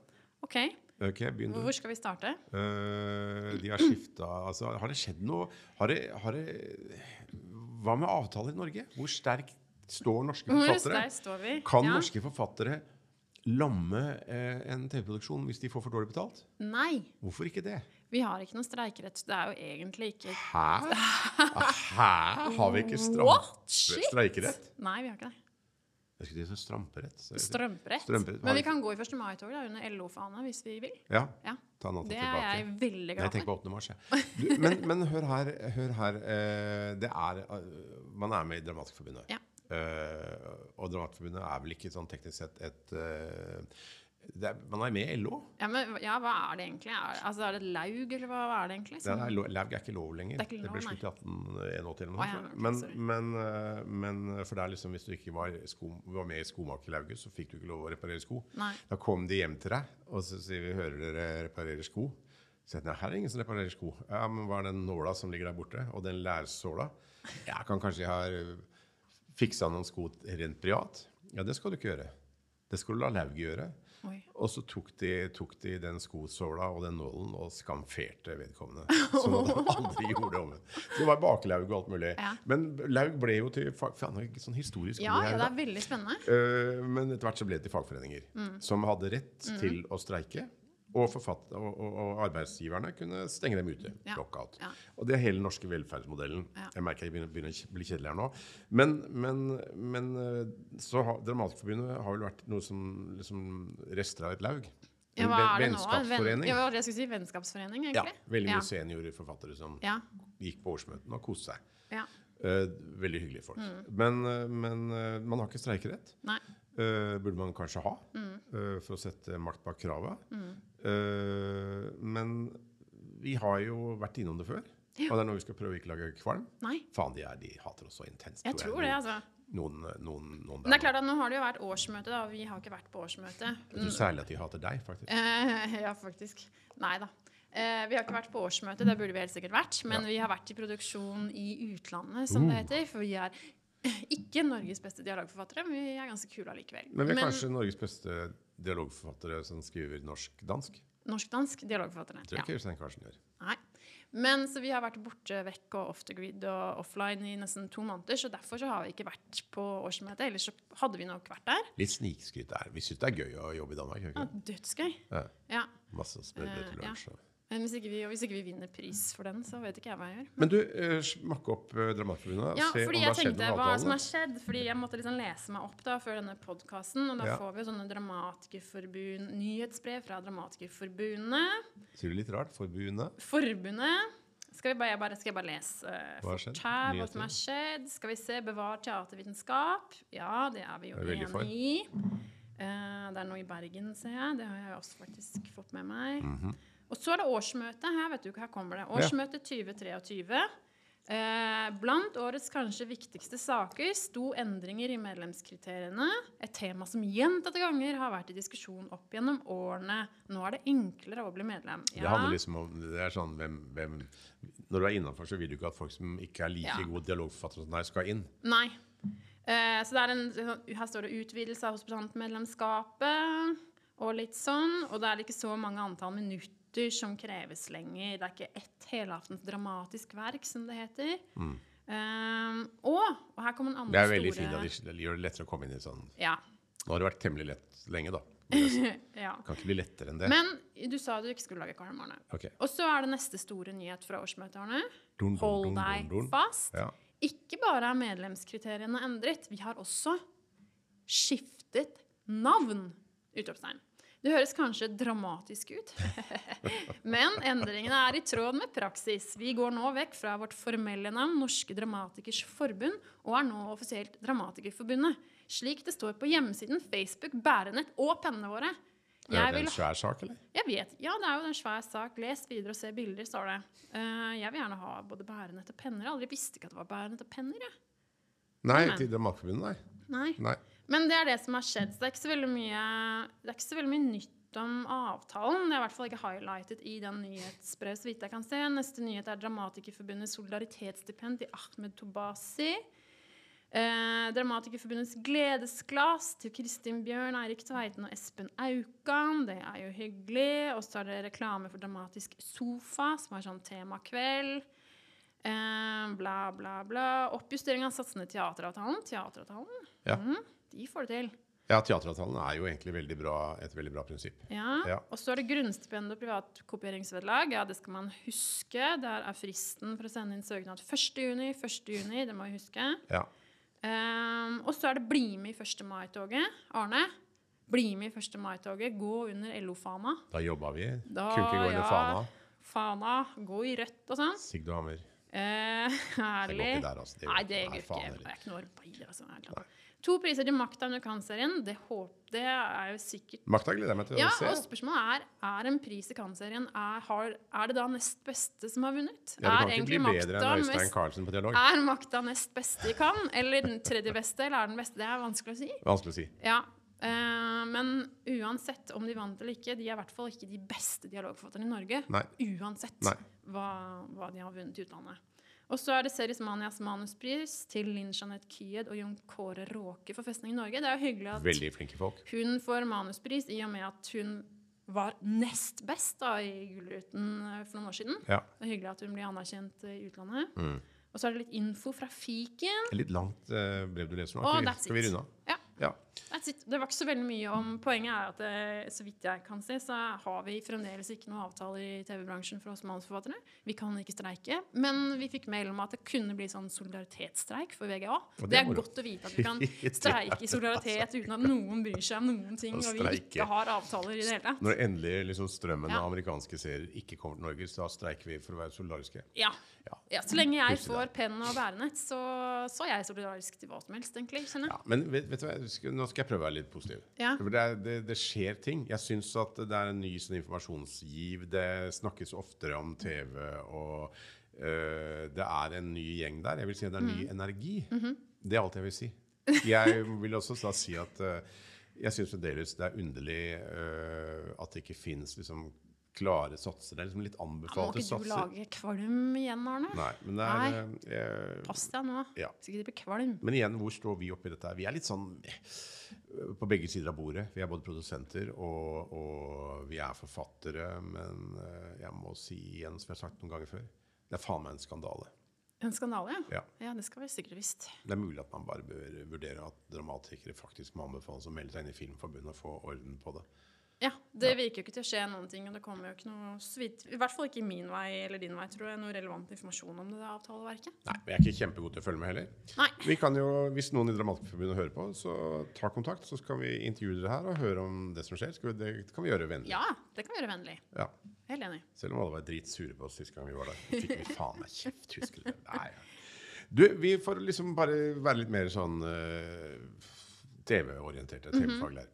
Ok. okay. Hvor skal vi starte? Uh, de har skifta altså, Har det skjedd noe har det, har det, Hva med avtaler i Norge? Hvor sterkt står norske forfattere? står vi? Kan Ja. norske forfattere lamme eh, en TV-produksjon hvis de får for dårlig betalt? Nei, Hvorfor ikke det? vi har ikke noe streikerett. Det er jo egentlig ikke Hæ? Hæ? Har vi ikke What? Streikerett? Nei, vi har ikke det. Jeg skulle si stramperett. så- Strømperett. Strømperett. Men vi kan gå i 1. mai-tog under LO-fana hvis vi vil. Ja, Ja. ta annen Det tilbake. er jeg veldig glad jeg tenker på 8. mars. Jeg. Du, men, men hør her. Hør her eh, det er, eh, man er med i Dramatikerforbundet. Ja. Eh, og Dramatikerforbundet er vel ikke sånn teknisk sett et det er, Man er med i LO. Ja, men ja, hva er det egentlig? Er, altså, er det et laug, eller hva er det egentlig? Det er, Laug er ikke lov lenger. Det er lov, ble slutt i 1881 eller noe. Tror men, men, eh, men for det er liksom, hvis du ikke var, sko, var med i Skomakerlauget, så fikk du ikke lov å reparere sko. Nei. Da kom de hjem til deg, og så sier vi 'hører dere reparerer sko'? Så jeg, her er ingen som reparerer sko. Ja, men hva er den nåla som ligger der borte? Og den lærsåla? Jeg kan kanskje ha øh, fiksa noen sko rent privat? Ja, det skal du ikke gjøre. Det skal du la lauget gjøre. Oi. Og så tok de, tok de den skosåla og den nålen og skamferte vedkommende. (laughs) Sånn at han aldri gjorde det om igjen. Så det var baklaug og alt mulig. Ja. Men laug ble jo til fag... Er ikke sånn historisk Ja, ja, det er veldig spennende. Uh, men etter hvert så ble det til fagforeninger, Mm. som hadde rett til å streike. Og, forfatt- og, og, arbeidsgiverne kunne stenge dem ute. Ja. Lockout. Ja. Og det er hele den norske velferdsmodellen. Ja. Jeg merker jeg begynner, å bli kjedelig her nå. Men, men, men eh, så har Dramatikerforbundet har vel vært noe som liksom rester av et laug. Ja, hva er det nå? Venn, Vennskapsforening. ja, det jeg skulle si? Vennskapsforening, egentlig. Ja, veldig veldig Ja. mye seniorforfattere som gikk på årsmøtene og koste seg. ja. Uh, veldig hyggelige folk. Men, eh, men uh, man har ikke streikerett. Nei. Uh, burde man kanskje ha, Mm. for å sette makt bak kravet. Eh, men vi har jo vært innom det før. Og det er noe vi skal prøve å ikke lage kvalm. Nei. Faen, de, er, de hater oss så intenst. Jeg tror det, altså. Noen, noen, noen Men det er klart at nå har det jo vært årsmøte, da. og Vi har ikke vært på årsmøte. Jeg tror særlig at de hater deg, faktisk. Eh, (laughs) ja, faktisk. Nei da. Eh, vi har ikke vært på årsmøte, det burde vi helt sikkert vært. Men Ja. vi har vært i produksjon i utlandet, som det heter. For vi er (laughs) ikke Norges beste dialogforfattere, men vi er ganske kule allikevel. Men vi er kanskje Norges beste dialogforfattere som skriver norsk-dansk. Norsk-dansk dialogforfattere. Tror ikke Ja. Øystein Karlsen gjør. Nei. Men så vi har vært borte vekk og off the grid og offline i nesten to måneder, så derfor så har vi ikke vært på årsmøtet. Ellers så hadde vi nok vært der. Litt snikskryt der. Vi syns det er gøy å jobbe i Danmark. Ikke? Ja, dødsgøy. Ja. Ja. Masse smørbrød til Eh, ja. Men hvis ikke, vi, hvis ikke vi vinner pris for den, så vet ikke jeg hva jeg gjør. Men du, uh, smakk opp uh, Dramatikerforbundet. Ja, fordi jeg tenkte hva som har skjedd. Fordi jeg måtte liksom lese meg opp da før denne podkasten. Og da Ja. får vi jo sånne dramatikerforbund nyhetsbrev fra Dramatikerforbundet. Sier du litt rart? Forbundet? Forbundet. Skal, vi bare, jeg bare, skal jeg bare lese uh, fort her hva som har skjedd? Skal vi se. Bevar teatervitenskap. Ja, det er vi jo Er du veldig for? enig i. Uh, det er noe i Bergen, ser jeg. Det har jeg også faktisk fått med meg. Mhm. Og så er det årsmøte. Her vet du her kommer det. Årsmøte 2023. Eh, blant årets kanskje viktigste saker sto endringer i medlemskriteriene. Et tema som gjentatte ganger har vært i diskusjon opp gjennom årene. Nå er det enklere å bli medlem. Det handler liksom om det er sånn hvem, hvem Når du er innafor, så vil du ikke at folk som ikke er like Ja. gode dialogforfattere som deg, skal inn. Nei. Eh, så det er en, her står det utvidelse av hospitantmedlemskapet og litt sånn. Og det er ikke så mange antall minutter som kreves lenger. Det er ikke ett helaftens dramatisk verk, som det heter. Eh, og, og her kommer en annen store Det er veldig store fint at de gjør det lettere å komme inn i sånn Ja. Nå har det vært temmelig lett lenge, da. (laughs) ja. Kan ikke bli lettere enn det. Men du sa du ikke skulle lage kvalm, Arne. Okay. Og så er det neste store nyhet fra årsmøtet, Arne. Dun, dun, Hold dun, deg fast. Ja. Ikke bare er medlemskriteriene endret, vi har også skiftet navn! Utropstegn. Det høres kanskje dramatisk ut, (laughs) men endringene er i tråd med praksis. Vi går nå vekk fra vårt formelle navn Norske Dramatikers Forbund og er nå offisielt Dramatikerforbundet. Slik det står på hjemmesiden, Facebook, bærenett og pennene våre. Er Jeg det en svær sak, eller? jeg vet. Ja, det er jo en svær sak. Les videre og se bilder, står det. Eh, jeg vil gjerne ha både bærenett og penner. Jeg aldri visste ikke at det var bærenett og penner. Jeg. Nei, Nei. til Dramatikerforbundet, nei. Nei. nei. Men det er det som har skjedd. Så det er ikke så veldig mye, det er ikke så veldig mye nytt om avtalen. Det er i hvert fall ikke highlightet i den nyhetsbrevet, så vidt jeg kan se. Neste nyhet er Dramatikerforbundets solidaritetsstipend til Ahmed Tobasi. Eh, Dramatikerforbundets gledesglass til Kristin Bjørn, Eirik Tveiten og Espen Aukan. Det er jo hyggelig. Og så er det reklame for Dramatisk sofa, som er sånn temakveld. Eh, bla, bla, bla. Oppjustering av satsene i teateravtalen. Teateravtalen, Ja. mhm, de får det til. ja, teateravtalen er jo egentlig veldig bra, et veldig bra prinsipp. Ja. Ja. Og så er det grunnstipend og privatkopieringsvedlag. Ja, det skal man huske. Der er fristen for å sende inn søknad 1. juni. 1. juni, det må vi huske. Ja. Um, og så er det bli med i 1. mai-toget. Arne, bli med i 1. mai-toget. Gå under LO-fana. Da jobba vi. Da, Kunne ikke gå under ja. fana. Fana. Gå i rødt og sånn. Sigd og Hammer. Eh, (laughs) Det går ikke der, altså. Det Nei, det Nei, går ikke. Det er ikke noe arbeider, altså. talt. To priser til Makta under Cannes-serien. Det, det er jo sikkert Makta gleder jeg meg til Ja, å se. og spørsmålet er er en pris i Cannes-serien er, har- er det da nest beste som har vunnet? Ja, er det kan ikke bli bedre enn Øystein Carlsen på dialog. er Makta nest beste i Cannes? Eller den tredje beste, eller er den beste? Det er vanskelig å si. Vanskelig å si. Ja, Uh, Men uansett om de vant eller ikke, de er i hvert fall ikke de beste dialogforfatterne i Norge. Nei. Uansett Nei. hva, hva de har vunnet i utlandet. Og så er det Serismanias manuspris til Linn Jeanette Kyed og Jon Kåre Råke for Festning Norge. Det er jo hyggelig at flinke folk. hun får manuspris i og med at hun var nest best da, i Gullruten eh, for noen år siden. Ja. Det er hyggelig at hun blir anerkjent eh, i utlandet. Mm. Og så er det litt info fra fiken. Litt langt uh, brev du leser nå. That's Skal vi runde av? Ja. Det var ikke så veldig mye om Poenget er at eh, så vidt jeg kan se, så har vi fremdeles ikke noen avtaler i TV-bransjen for oss manusforfattere. Vi kan ikke streike. Men vi fikk mail om at det kunne bli sånn solidaritetsstreik for VGA. det Det er er godt å vite at vi kan (laughs) streike i solidaritet uten at noen bryr seg om noen ting, og vi ikke har avtaler i det hele tatt. Når endelig liksom, strømmen Ja. av amerikanske serier ikke kommer til Norge, så da streiker vi for å være solidariske. Ja. Ja. ja. Så lenge jeg får penn og bærenett, så, så er jeg solidarisk til hva som helst, egentlig. Kjenner jeg. Ja, men vet, vet du nå skal jeg prøve å være litt positiv. Ja. For det, er, det, det skjer ting. Jeg syns at det er en ny sånn informasjonsgiv. Det snakkes oftere om TV, og øh, det er en ny gjeng der. Jeg vil si at det er Mm. ny energi. -hmm. Det er alt jeg vil si. Jeg vil også da si at øh, jeg syns fremdeles det er underlig øh, at det ikke fins liksom, klare satser. Det er liksom litt Ja, må ikke du satser. lage kvalm igjen, Arne? Nei, men det er Nei. Eh, Pass deg nå. Ja. Så ikke du blir kvalm. Men igjen, hvor står vi oppi dette? her? Vi er litt sånn eh, på begge sider av bordet. Vi er både produsenter og, og vi er forfattere. Men eh, jeg må si igjen, som jeg har sagt noen ganger før, det er faen meg en skandale. En skandale, ja. Ja. Ja, det skal vi sikkert visst. Det er mulig at man bare bør vurdere at dramatikere faktisk må anbefales å melde seg inn i Filmforbundet og få orden på det. Ja, Det virker jo ikke til å skje noen ting, og det kommer jo ikke noe vidt, I hvert fall ikke min vei eller din vei, tror jeg, noe relevant informasjon om det der avtaleverket. Nei, Jeg er ikke kjempegod til å følge med heller. Nei. Vi kan jo, Hvis noen i Dramatikerforbundet hører på, så ta kontakt. Så skal vi intervjue dere her og høre om det som skjer. Vi, det kan vi gjøre vennlig. Ja, det kan vi gjøre vennlig. Ja. Helt enig. Selv om alle var dritsure på oss sist gang vi var der. Fikk vi faen meg kjeft, husker du? Nei. Du, vi får liksom bare være litt mer sånn uh, TV-orienterte, TV-faglærer.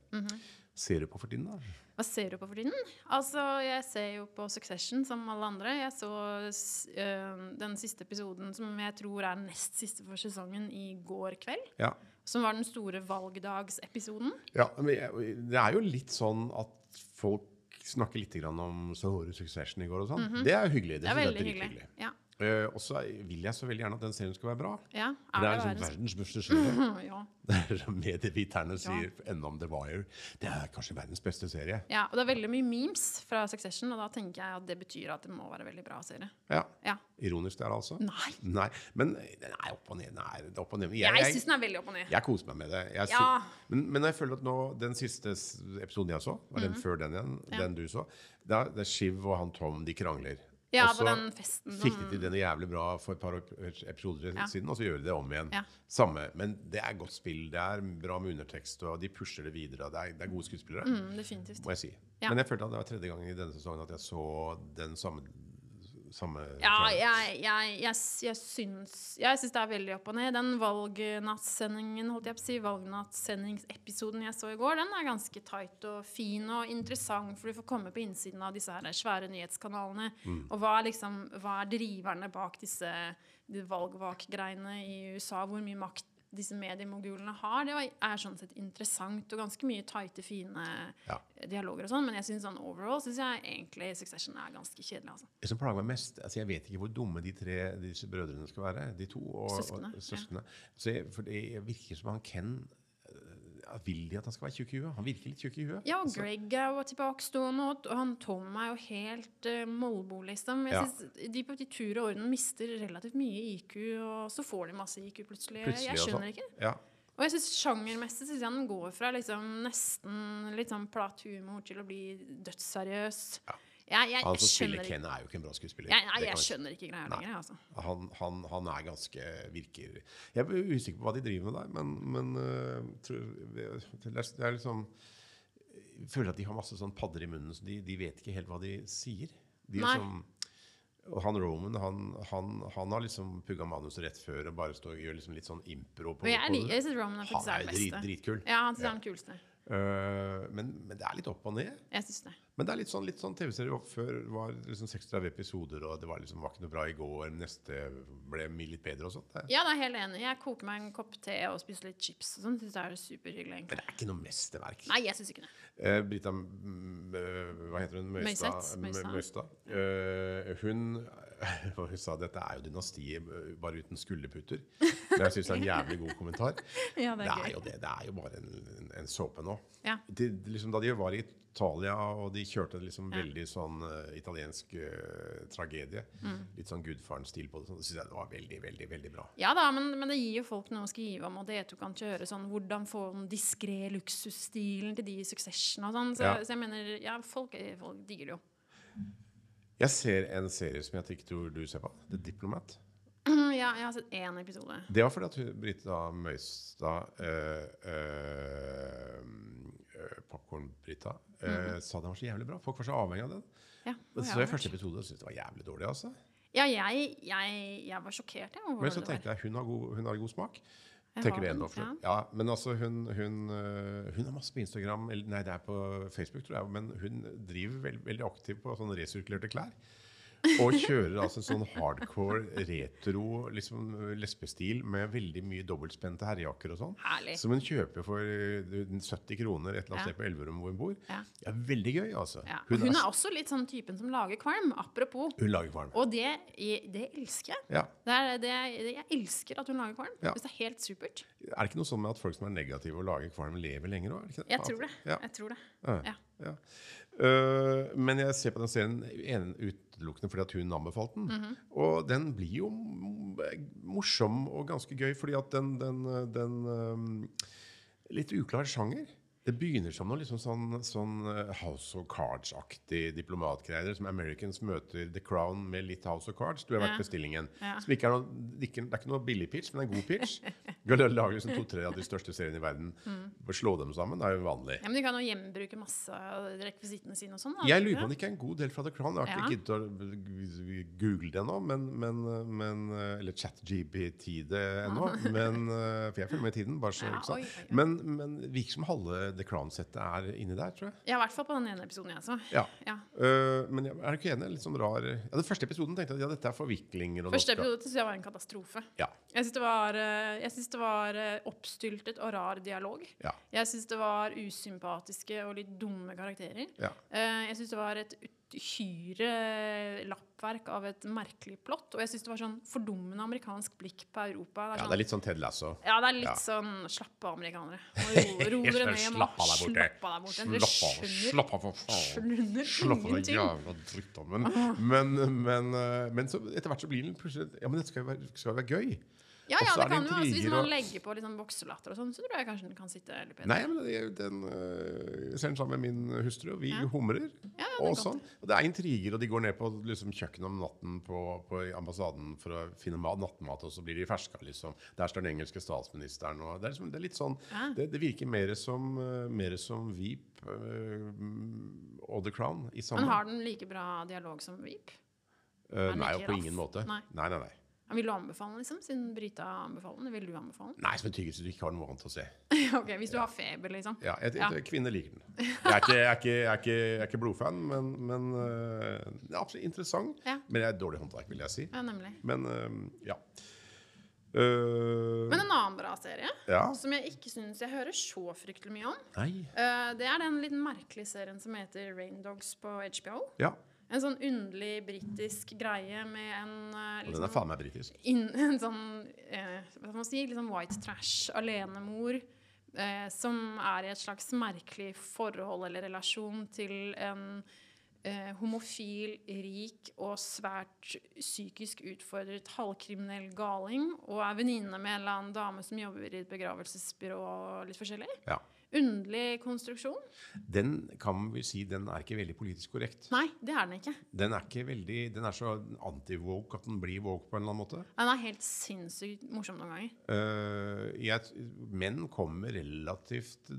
Ser du på for tiden, da? Hva ser du på for tiden? Altså, Jeg ser jo på Succession som alle andre. Jeg så øh, den siste episoden, som jeg tror er nest siste for sesongen, i går kveld. Ja. Som var den store valgdagsepisoden. ja men jeg, det er jo litt sånn at folk snakker litt grann om så Succession i går og sånn. Det er jo hyggelig. Det, Det er veldig hyggelig. hyggelig. Ja. Eh, og så vil jeg så veldig gjerne at den serien skal være bra. ja. For det er liksom verdens- beste serie. (laughs) ja. (laughs) Det er Medieviterne sier enda om The Wire. Det er kanskje verdens beste serie. ja. Og det er veldig mye memes fra Succession, og da tenker jeg at det betyr at det må være veldig bra serie. Ja. Ja. Ironisk der, altså. Nei. Nei, men den er opp og ned. Er er opp og ned. Jeg, Jeg, jeg, syns den er veldig opp og ned. jeg koser meg med det. Jeg Ja. men, men jeg føler at nå, den siste episoden jeg så, var den før den igjen. Ja. den du så, da, det er Shiv og han Tom, de krangler. Ja, Og på så den festen. Fikk de den jævlig bra for et par ep- episoder Ja. siden, og så gjør de det om igjen. Ja. Samme, men det er godt spill, det er bra med undertekst, og de pusher det videre, det er, det er gode skuespillere, Mm, definitivt. må jeg si. Ja. Men jeg følte at det var tredje gangen i denne sesongen at jeg så den samme, samme Ja, jeg, jeg, jeg, jeg syns Jeg syns det er veldig opp og ned. Den valgnattsendingen, holdt jeg på å si, valgnattssendingsepisoden jeg så i går, den er ganske tight og fin og interessant, for du får komme på innsiden av disse her svære nyhetskanalene. Og hva er liksom Hva er driverne bak disse de valgvak-greiene i USA? Hvor mye makt disse mediemogulene har. Det er sånn sett interessant og ganske mye tighte, fine Ja. dialoger og sånn, men jeg synes sånn overall synes jeg egentlig Succession er ganske kjedelig, altså. Det som plager meg mest altså Jeg vet ikke hvor dumme de tre disse brødrene skal være. De to og, Søskene, og ja. Så jeg, for det virker som han Ken Vil de at han skal være tjukk i huet? Han virker litt tjukk i huet. Ja, Altså, Greg er jo tilbakestående, og han Tom er jo helt uh, molbo, liksom. Jeg Ja. synes de på de tur og orden mister relativt mye IQ, og så får de masse IQ plutselig. plutselig jeg skjønner ikke. Ja. Og jeg synes sjangermessig syns jeg den går fra liksom nesten litt sånn platt humor til å bli dødsseriøs. Ja. Jeg, jeg, Han som spiller Ken, er jo ikke en bra skuespiller. Ja, nei, jeg skjønner ikke greia lenger, altså. Han, han, han er ganske virker Jeg er usikker på hva de driver med der, men, men uh, tror, det er- liksom Jeg føler at de har masse sånn padder i munnen, så de, de vet ikke helt hva de sier. De er som, og han Roman han, han, han har liksom pugga manuset rett før og bare står og gjør liksom litt sånn impro på, på liker- jeg synes Roman er faktisk Han er er drit, dritkul. Ja, han synes Ja. han er den kuleste. Øh, men, men det er litt opp og ned. Jeg synes det. Men det er litt sånn, litt sånn TV-serie. før var liksom 36 episoder, og det var liksom var ikke noe bra i går. Neste ble litt bedre og sånt. Ja, det er helt enig. Jeg koker meg en kopp te og spiser litt chips og sånn. Synes det er superhyggelig, Men det er ikke noe mesterverk. Nei, jeg synes ikke det. Eh, Brita mm, eh, Hva heter hun? Møystad. Møystad. Møystad. Møystad. Ja. Eh, hun (laughs) og hun sa dette er jo dynastiet eh, bare uten skulderputer. Men jeg syns det er en jævlig god kommentar. (laughs) Ja, det Det er er jo det. Det er jo bare en, en, såpe nå. Ja. De, liksom, da de var i Italia og de kjørte liksom Ja. veldig sånn uh, italiensk uh, tragedie, Mm. litt sånn Gudfaren-stil på det, så syns jeg det var veldig, veldig veldig bra. Ja da, men, men det gir jo folk noe å skrive om, og det du kan kjøre sånn Hvordan få den diskré luksusstilen til de i Succession og sånn. Så, så jeg mener, ja, folk, folk digger det jo. Jeg ser en serie som jeg ikke tror du ser på. The Diplomat. (clears throat) Ja, jeg har sett én episode. Det var fordi at hun- Brita Møystad uh, uh, Popkorn-Brita eh, sa den var så jævlig bra. Folk var så avhengig av den. Ja, Men så jeg første episode og syntes det var jævlig dårlig. altså. Ja, jeg, jeg, jeg var sjokkert, jeg. Men så tenkte jeg hun har god, hun har god smak. Tenker det ennå. ja. Ja, men altså hun, hun, øh, hun har masse på Instagram, eller nei, det er på Facebook, tror jeg. Men hun driver veld, veldig aktivt på sånne resirkulerte klær. Og kjører altså en sånn hardcore retro liksom, lesbestil med veldig mye dobbeltspente herrejakker og sånn. Herlig. Som hun kjøper for øh, 70 kroner et eller annet sted på Elverum hvor hun bor. Ja. Ja, veldig gøy, altså. Ja. Hun, Hun er også litt sånn typen som lager kvalm. Apropos. hun lager kvalm. Og det, det elsker jeg. Ja. Det er, det, det, jeg elsker at hun lager kvalm. Ja. Hvis det er helt supert. Er det ikke noe sånn med at folk som er negative og lager kvalm, lever lenger òg? Jeg tror det. Jeg tror det. Ja. Øh, men jeg ser på den serien en- utelukkende fordi at hun anbefalte den. Mhm. Og den blir jo morsom og ganske gøy, fordi at den, den, den um, Litt uklar sjanger. Det begynner som noe liksom sånn, sånn øh, House of Cards-aktig diplomatgreier. Som Americans møter The Crown med litt House of Cards. Du har vært Ja. bestillingen. Ja. Som ikke er noe, det, er ikke, det er ikke noe billig pitch, men en god pitch. Du kan lage liksom to-tre av de største seriene i verden. Mm. Slå dem sammen. Det er jo vanlig. Ja, men de kan jo hjembruke masse av rekvisittene sine og sånn. Jeg lurer på om det ikke er en god del fra The Crown. Jeg har ikke Ja. giddet å google det ennå, men, men, men, eller chat-GPT det ennå. Men, eh, for jeg følger med i tiden. Bare så, Ja, oi, oi, oi. Men, men virker som halve The Crown-settet er inni der, tror jeg. Ja, i hvert fall på den ene episoden jeg så. Ja. Ja. Uh, men er du ikke enig? Litt sånn rar ja, Den første episoden tenkte jeg at ja, dette er forviklinger. Og Første skal- episode synes jeg var en katastrofe. Ja, Jeg syns det var, eh, jeg synes det var eh, oppstyltet og rar dialog. ja, Jeg syns det var usympatiske og litt dumme karakterer. ja. Uh, Jeg syns det var et uhyre lappverk av et merkelig plott. Og jeg syns det var sånn fordummende amerikansk blikk på Europa. Det er ja, sånn, det er litt sånn Ted Lasso. ja, det er litt Ja. sånn slapp av, amerikanere. (laughs) Ro, dere ned. Slapp av der borte. Slapp av. Dere Slapp for faen. Slapp av, den jævla drittommen. Men, men, eh, men så etter hvert så blir den plutselig Ja, men dette skal jo være, være gøy. Ja, ja, det er kan jo, altså, Hvis man legger på litt sånn vokselatter og sånn, så tror jeg kanskje den kan sitte litt bedre. Nei, men det, den øh, jeg ser den sammen med min hustru, og vi Ja. humrer. Ja, det er og sånn. Og det er intriger, og de går ned på liksom, kjøkkenet om natten på, på ambassaden for å finne mat, nattmat, og så blir de ferska, liksom. Der står den engelske statsministeren, og det er, liksom, det er litt sånn Ja. det, det virker mer som, øh, mer som Veep uh, og The Crown i sammen. Men har den like bra dialog som Veep? Uh, Nei, på ingen måte. Nei. nei, nei. nei. Ja, Vil du anbefale den, liksom? Siden Brita anbefaler den? Vil du anbefale den? Nei, som en tyggis du ikke har noe annet å se. (laughs) ok, Hvis du har feber, liksom. Ja, jeg, Ja. jeg, Kvinner liker den. Jeg er ikke, jeg er ikke, jeg er ikke, er ikke blodfan, men, men uh, det er absolutt interessant. Ja. Men jeg er dårlig håndverk, vil jeg si. Ja, nemlig. Men uh, ja. Uh, Men en annen bra serie, ja. som jeg ikke syns jeg hører så fryktelig mye om, eh, det er den litt merkelige serien som heter Rain Dogs på HBO. Ja. En sånn underlig britisk greie med en uh, liksom, den er faen meg britisk. In, (laughs) en sånn uh, Hva skal man si? Sånn white trash alenemor uh, som er i et slags merkelig forhold eller relasjon til en eh, homofil, rik og svært psykisk utfordret halvkriminell galing. Og er venninne med en eller annen dame som jobber i et begravelsesbyrå litt forskjellig. Ja. Underlig konstruksjon. Den kan vi si den er ikke veldig politisk korrekt. Nei, det er den ikke. Den er ikke veldig, den er så anti-woke at den blir woke på en eller annen måte. Den er helt sinnssykt morsom noen ganger. Uh, jeg, menn kommer relativt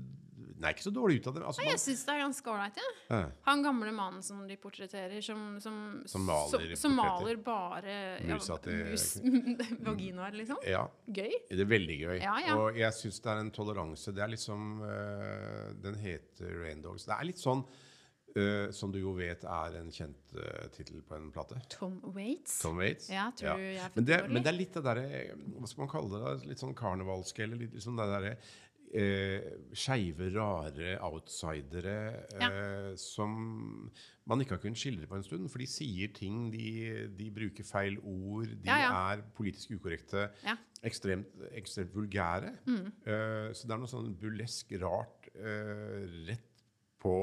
Nei, ikke så dårlig ut av det. Altså, Nei, jeg syns det er ganske ålreit. Ja. Øh. Han gamle mannen som de portretterer, som, som, Som maler som, maler bare ja, mus, (laughs) vaginaer, liksom. ja, Gøy. det er veldig gøy. Ja, ja. Og jeg syns det er en toleranse. Det er liksom uh, Den heter Rain Dogs. Det er litt sånn Uh, som du jo vet er en kjent uh, tittel på en plate. Tom Waits. Tom Waits. Ja, tror du jeg er men, det, men det er litt det derre Hva skal man kalle det? Litt sånn karnevalske, eller litt sånn det derre eh, skeive, rare outsidere eh, som man ikke har kunnet skildre på en stund. For de sier ting, de, de bruker feil ord, de Ja, ja. er politisk ukorrekte, Ja. ekstremt, ekstremt vulgære. Eh, så det er noe sånn burlesk rart eh, rett på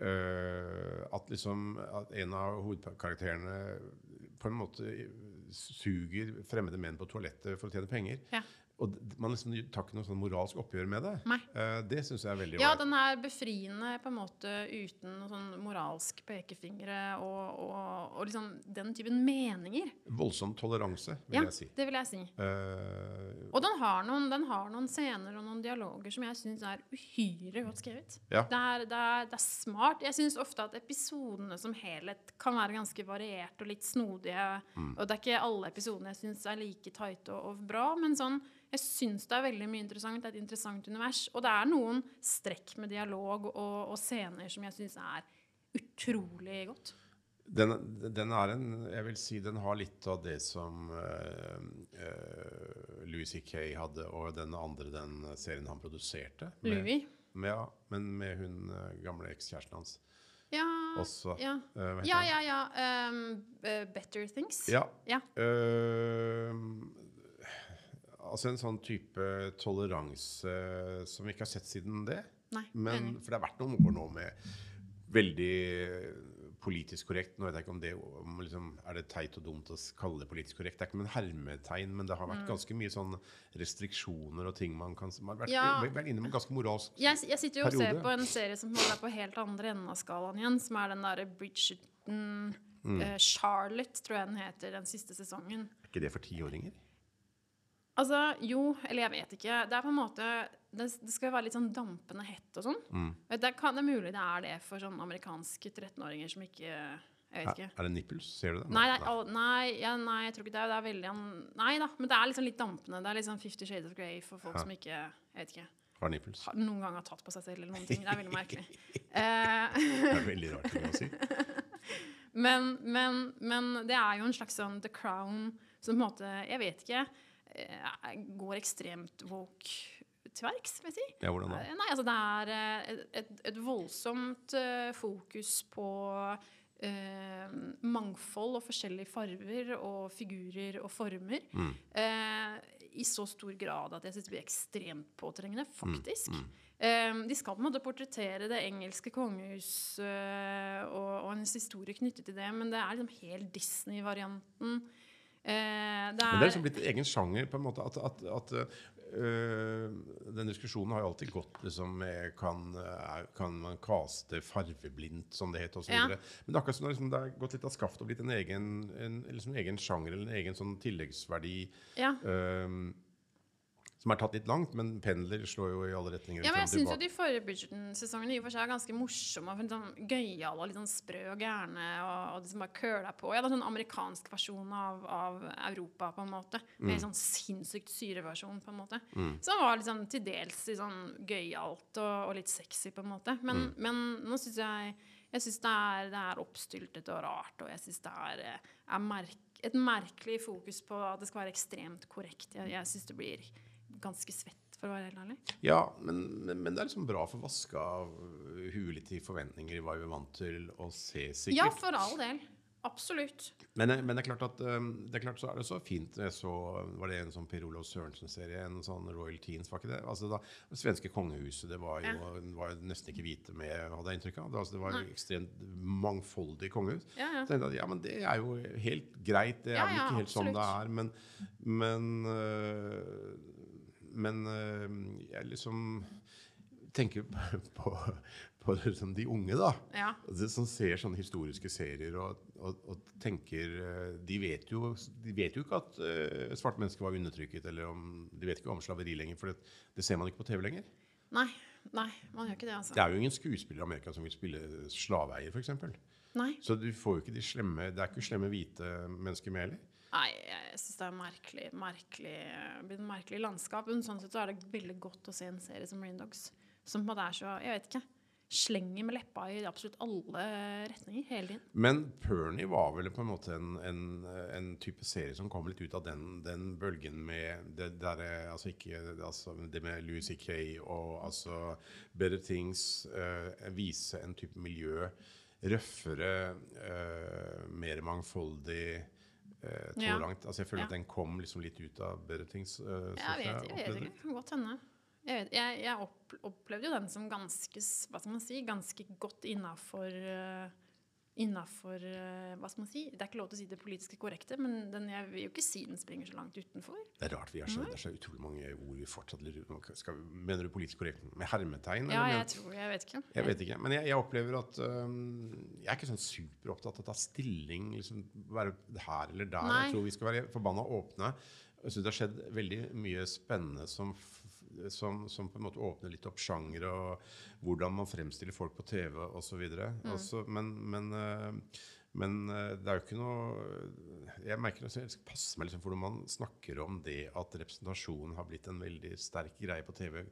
eh, at liksom at en av hovedkarakterene på en måte suger fremmede menn på toalettet for å tjene penger. Ja. Og man liksom tar ikke noe sånn moralsk oppgjør med det. Nei. Eh, det syns jeg er veldig Ja, den er befriende på en måte uten noe sånn moralsk pekefingre og, og, og liksom den typen meninger. Voldsom toleranse, vil Ja, jeg si. det vil jeg si. Uh, Og den har, noen, den har noen scener og noen dialoger som jeg syns er uhyre godt skrevet. Ja. Det, er, det, er, det er smart. Jeg syns ofte at episodene som helhet kan være ganske varierte og litt snodige. Mm. Og det er ikke alle episodene jeg syns er like tighte og, og bra, men sånn jeg syns det er veldig mye interessant. Det er et interessant univers. Og det er noen strekk med dialog og, og scener som jeg syns er utrolig godt. Den, den er en Jeg vil si den har litt av det som uh, Louis C.K. hadde, og den andre den serien han produserte. Med, Louis. med, ja, men med hun eh, gamle ekskjæresten hans Ja, også. ja. Uh, ja, ja. ja. Um, eh, better Things. Ja. Ja. Eh, altså en sånn type toleranse som vi ikke har sett siden det. Nei, Men, for det har vært noen år nå med veldig politisk korrekt. Nå vet jeg ikke om det om liksom, er det teit og dumt å kalle det politisk korrekt. Det er ikke med en hermetegn, men det har vært ganske mye sånn restriksjoner og ting man kan Man har vært, Mm. Ja. vært inne med ganske moralsk Jeg, jeg sitter jo og ser på en serie som holder på helt andre enden av skalaen igjen, som er den derre Bridgerton Mm. uh, Charlotte, tror jeg den heter, den siste sesongen. Er ikke det for tiåringer? Altså, jo, eller jeg vet ikke. Det er på en måte Det, det skal jo være litt sånn dampende hett og sånn. Mm. Det, kan, det er mulig det er det for sånn amerikanske 13-åringer som ikke Jeg vet ikke. er det nipples? Ser du det? Nei, nei, nei, ja, nei, jeg tror ikke det. er- Det er veldig Nei da, men det er liksom litt dampende. Det er liksom Fifty Shades of Grey for folk Ja. som ikke Jeg vet ikke. Har nipples? har noen gang har tatt på seg selv eller noen ting. Det er veldig merkelig. (laughs) Eh, Det er veldig rart å si. (laughs) men, men, men det er jo en slags sånn The Crown som på en måte, jeg vet ikke, går ekstremt woke til verks, vil jeg si. Ja, hvordan da? Eh, Nei, altså det er eh, et, et, voldsomt eh, fokus på eh, mangfold og forskjellige farver og figurer og former. Mm. Eh, I så stor grad at jeg syns det blir ekstremt påtrengende, Mm, faktisk. Eh, de skal på en måte portrettere det engelske kongehus eh, og, og en historie knyttet til det, men det er liksom helt Disney-varianten. Eh, det Men er, det er liksom blitt en egen sjanger. på en måte at, at, at øh, Den diskusjonen har jo alltid gått liksom med Kan, øh, kan man kaste farveblindt, som det het, osv. Ja. Men det er akkurat som liksom, det har gått litt av skaftet og blitt en egen, en, liksom egen sjanger eller en egen sånn tilleggsverdi. ja. øh, som er tatt litt langt, men pendler slår jo i alle retninger. Ja, men jeg syns jo de forrige Bridgerton-sesongene i og for seg er ganske morsomme. og Sånn Gøyale og litt sånn sprø og gærne. Og, og som bare køla på. Ja, det er sånn amerikansk versjon av, av Europa, på en måte. Med en sånn sinnssykt syreversjon, på en måte. Som var liksom til dels litt sånn gøyalt og, og litt sexy, på en måte. Men, men nå syns jeg jeg synes det, det er oppstyltet og rart, og jeg syns det er, er merk, et merkelig fokus på at det skal være ekstremt korrekt. Jeg, jeg syns det blir ganske svett, for å være helt ærlig. Ja, men, men, men det er liksom bra for å vaske av huet litt i forventninger i hva vi er vant til å se, sikkert. Ja, for all del. Absolutt. Men, men det er klart at um, det er klart så er det så fint Jeg så var det en sånn Per Olav Sørensen-serie, en sånn Royal Teens, var ikke det? Altså da, Det svenske kongehuset, det var jo, var jo nesten ikke hvite med, hadde jeg inntrykk av. Det, altså, det var jo ekstremt mangfoldig kongehus. Ja, ja. Så jeg tenkte at ja, men det er jo helt greit. Det er Ja, vel ja, ikke helt sånn det er, men Men, øh, men øh, jeg liksom tenker på, (laughs) på liksom de unge, da. Ja. Som ser sånne historiske serier og, og, og tenker eh, de vet, jo, de vet jo ikke at uh, svarte mennesker var undertrykket, eller om, de vet ikke om slaveri lenger, for det, det ser man ikke på TV lenger. Nei, nei, man gjør ikke det, altså. Det er jo ingen skuespiller i Amerika som vil spille slaveeier, f.eks. Så du får jo ikke de slemme Det er ikke slemme hvite mennesker med heller. Nei jeg syns det er merkelig, merkelig, det et merkelig landskap. Men sånn sett så er det veldig godt å se en serie som Marine Dogs. Som på en måte er så Jeg vet ikke. slenger med leppa i absolutt alle retninger hele tiden. Men Pernie var vel på en måte en, en, en type serie som kom litt ut av den, den bølgen med det der, altså ikke, altså det med Louis C.K. og altså Better Things. uh, vise en type miljø. Røffere, uh, mer mangfoldig. Uh, Ja. langt. Altså jeg føler Ja. at den kom liksom litt ut av Better Things. eh, Jeg vet, jeg vet ikke. Godt hende. Jeg, vet, jeg, jeg opp, opplevde jo den som ganske hva skal man si, ganske godt innafor Innafor Hva skal man si? Det er ikke lov til å si det politiske korrekte, men den, jeg vil jo ikke si den springer så langt utenfor. Det er rart vi har så, det er så utrolig mange ord vi fortsatt lurer på. Mener du politisk korrekt med hermetegn? Ja, eller jeg tror Jeg vet ikke. Jeg vet ikke. Men jeg, jeg opplever at um, Jeg er ikke sånn superopptatt av å ta stilling, liksom være her eller der. Nei. Jeg tror vi skal være forbanna åpne. Jeg synes det har skjedd veldig mye spennende som, som, som på en måte åpner litt opp sjangere, og hvordan man fremstiller folk på TV osv. Mm. Men, men, øh, men øh, det er jo ikke noe Jeg merker at jeg skal passe meg liksom for når man snakker om det at representasjonen har blitt en veldig sterk greie på TV.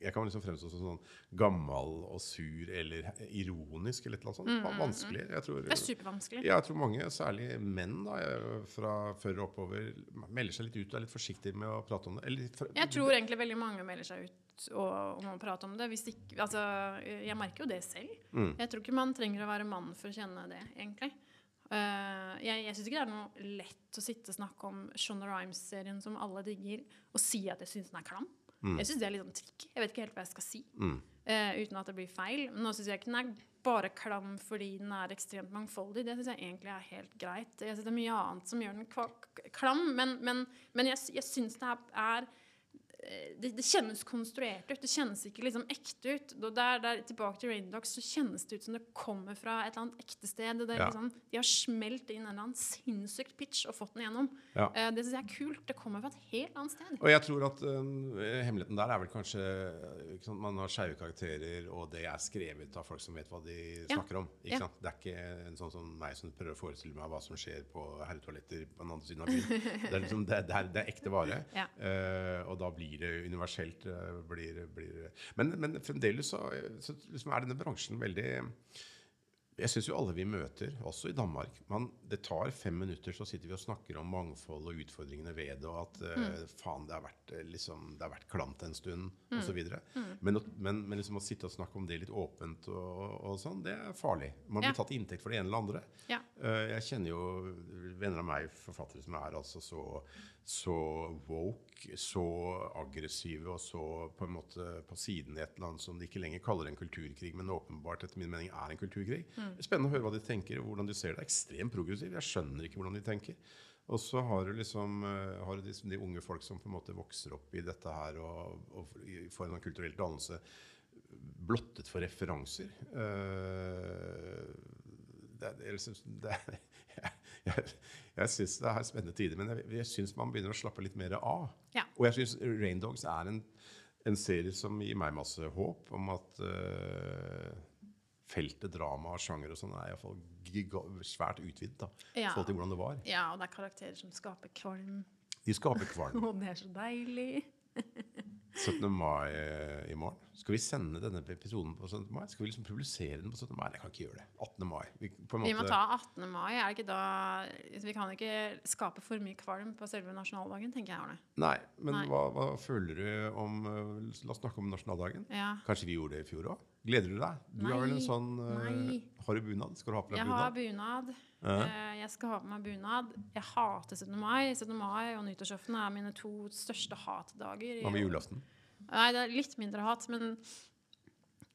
Jeg kan liksom fremstå som sånn gammel og sur eller ironisk eller annet sånt. Det var vanskelig. Jeg tror, Det er supervanskelig. ja, jeg tror mange, særlig menn da, fra før og oppover, melder seg litt ut og er litt forsiktige med å prate om det. Eller for, Jeg tror egentlig veldig mange melder seg ut og, om å prate om det. Ikke, altså, jeg merker jo det selv. Mm. Jeg tror ikke man trenger å være mann for å kjenne det, egentlig. Uh, jeg jeg syns ikke det er noe lett å sitte og snakke om Shonda Rhimes-serien som alle digger, og si at jeg syns den er klam. Jeg syns det er litt sånn trikk. Jeg vet ikke helt hva jeg skal si. Mm. uh, uten at det blir feil. Men nå syns jeg ikke den er bare klam fordi den er ekstremt mangfoldig. Det syns jeg egentlig er helt greit. Jeg synes det er mye annet som gjør den klam, men, men, men jeg, jeg syns det er, er det, det kjennes konstruert ut. Det kjennes ikke liksom ekte ut. Der, der, tilbake til Raindogs så kjennes det ut som det kommer fra et eller annet ekte sted. Det er Ja. liksom, de har smelt inn en eller annen sinnssykt pitch og fått den igjennom. Ja. Uh, det syns jeg er kult. Det kommer fra et helt annet sted. Og jeg tror at øh, hemmeligheten der er vel kanskje sant, Man har skeive karakterer, og det er skrevet av folk som vet hva de snakker om. Ja. sant? Det er ikke en sånn som meg som prøver å forestille meg hva som skjer på herretoaletter på den andre siden av byen. Det er, liksom, det, det er, det er ekte vare. (laughs) Eh, og da blir det universelt. eh, blir, blir, men, men fremdeles så, så liksom er denne bransjen veldig jeg syns jo alle vi møter, også i Danmark man, Det tar fem minutter, så sitter vi og snakker om mangfold og utfordringene ved det, og at eh, faen, det har vært, eh, liksom, det har vært klamt en stund, og osv. Men, men, men liksom å sitte og snakke om det litt åpent, og, og sånn, det er farlig. Man blir Ja. tatt til inntekt for det ene eller andre. Ja. Uh, jeg kjenner jo venner av meg, forfattere som er altså så, så woke, så aggressive og så på en måte på siden i et eller annet som de ikke lenger kaller en kulturkrig, men åpenbart etter min mening er en kulturkrig. Det er spennende å høre hva de tenker, og hvordan de ser det. er Ekstremt progressivt. Jeg skjønner ikke hvordan de tenker. Og så har du liksom eh, har du liksom de unge folk som på en måte vokser opp i dette her og, og får en kulturell dannelse blottet for referanser. Eh, det, er- (laughs) jeg jeg, jeg, jeg syns det er spennende tider, men jeg, jeg syns man begynner å slappe litt mer av. Ja. Og jeg syns Raindogs er en, en serie som gir meg masse håp om at eh, feltet drama og sjanger og sånn er iallfall svært utvidet da, i Ja. forhold til hvordan det var. ja, og det er karakterer som skaper kvalm. De skaper kvalm. (laughs) Og det er så deilig. 17. mai eh, i morgen. Skal vi sende denne episoden på 17. mai? Skal vi liksom publisere den på 17. mai? Jeg kan ikke gjøre det. 18. mai. Vi, på en Vi må ta 18. mai. Er det ikke da Vi kan ikke skape for mye kvalm på selve nasjonaldagen, tenker jeg, Arne. Nei, men Nei. Hva, hva føler du om eh, La oss snakke om nasjonaldagen. Ja. Kanskje vi gjorde det i fjor òg? Gleder du deg? Du har vel en Nei, sånn uh, nei. Har du bunad? Skal du ha på deg Jeg har bunad? Uh, Jeg skal ha på meg bunad. Jeg hater 17. mai. 17. mai og nyttårsaften er mine to største hatdager. Hva med julaften? Nei, det er litt mindre hat, men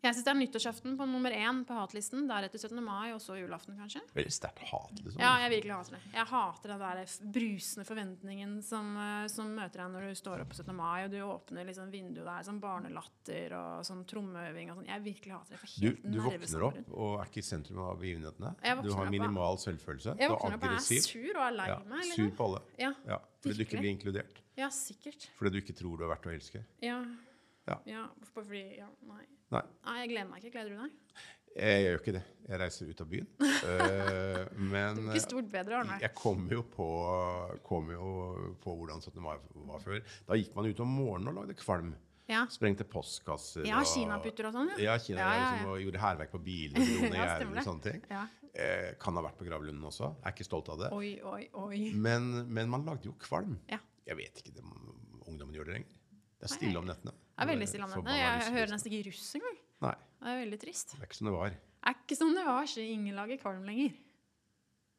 jeg syns det er nyttårsaften på nummer én på hatlisten. Deretter 17. mai, og så julaften, kanskje. Veldig sterkt hat, liksom. Ja, jeg virkelig hater det. Jeg hater den der brusende forventningen som, eh, som møter deg når du står opp på 17. mai, og du åpner liksom vinduet der, sånn barnelatter og sånn trommeøving og sånn. Jeg virkelig hater det. Får Du, du våkner opp og er ikke i sentrum av begivenhetene. Du har minimal selvfølelse. Jeg er våkner opp og er sur og er lei Ja, meg. sur Liksom. på alle. Ja, Ja, fordi du ikke Virkelig. blir inkludert. ja, sikkert. Fordi du ikke tror du er verdt å elske. Ja. Ja. ja. Fordi Ja, nei. Nei. Nei, jeg gleder meg ikke. Gleder du deg? Jeg gjør ikke det. Jeg reiser ut av byen. Eh, (laughs) er Ikke stort bedre, Arne. jeg kom jo på, kom jo på hvordan 17. mai var før. Da gikk man ut om morgenen og lagde kvalm. Ja. Sprengte postkasser. Ja, kinaputter og sånn, ja. Ja, Kina Ja, ja, Liksom, og gjorde hærverk på biler. og (laughs) sånne ting. Eh, kan ha vært på gravlunden også. Jeg Er ikke stolt av det. Oi, oi, oi. Men, men man lagde jo kvalm. Ja. Jeg vet ikke om ungdommen gjør det lenger. Det er stille om nettene. Det er veldig stille det. Forbanna Jeg hører nesten ikke russ engang. Nei, Det er veldig trist. det er ikke som det var. Det er ikke som det var, så ingen lager kvalm lenger.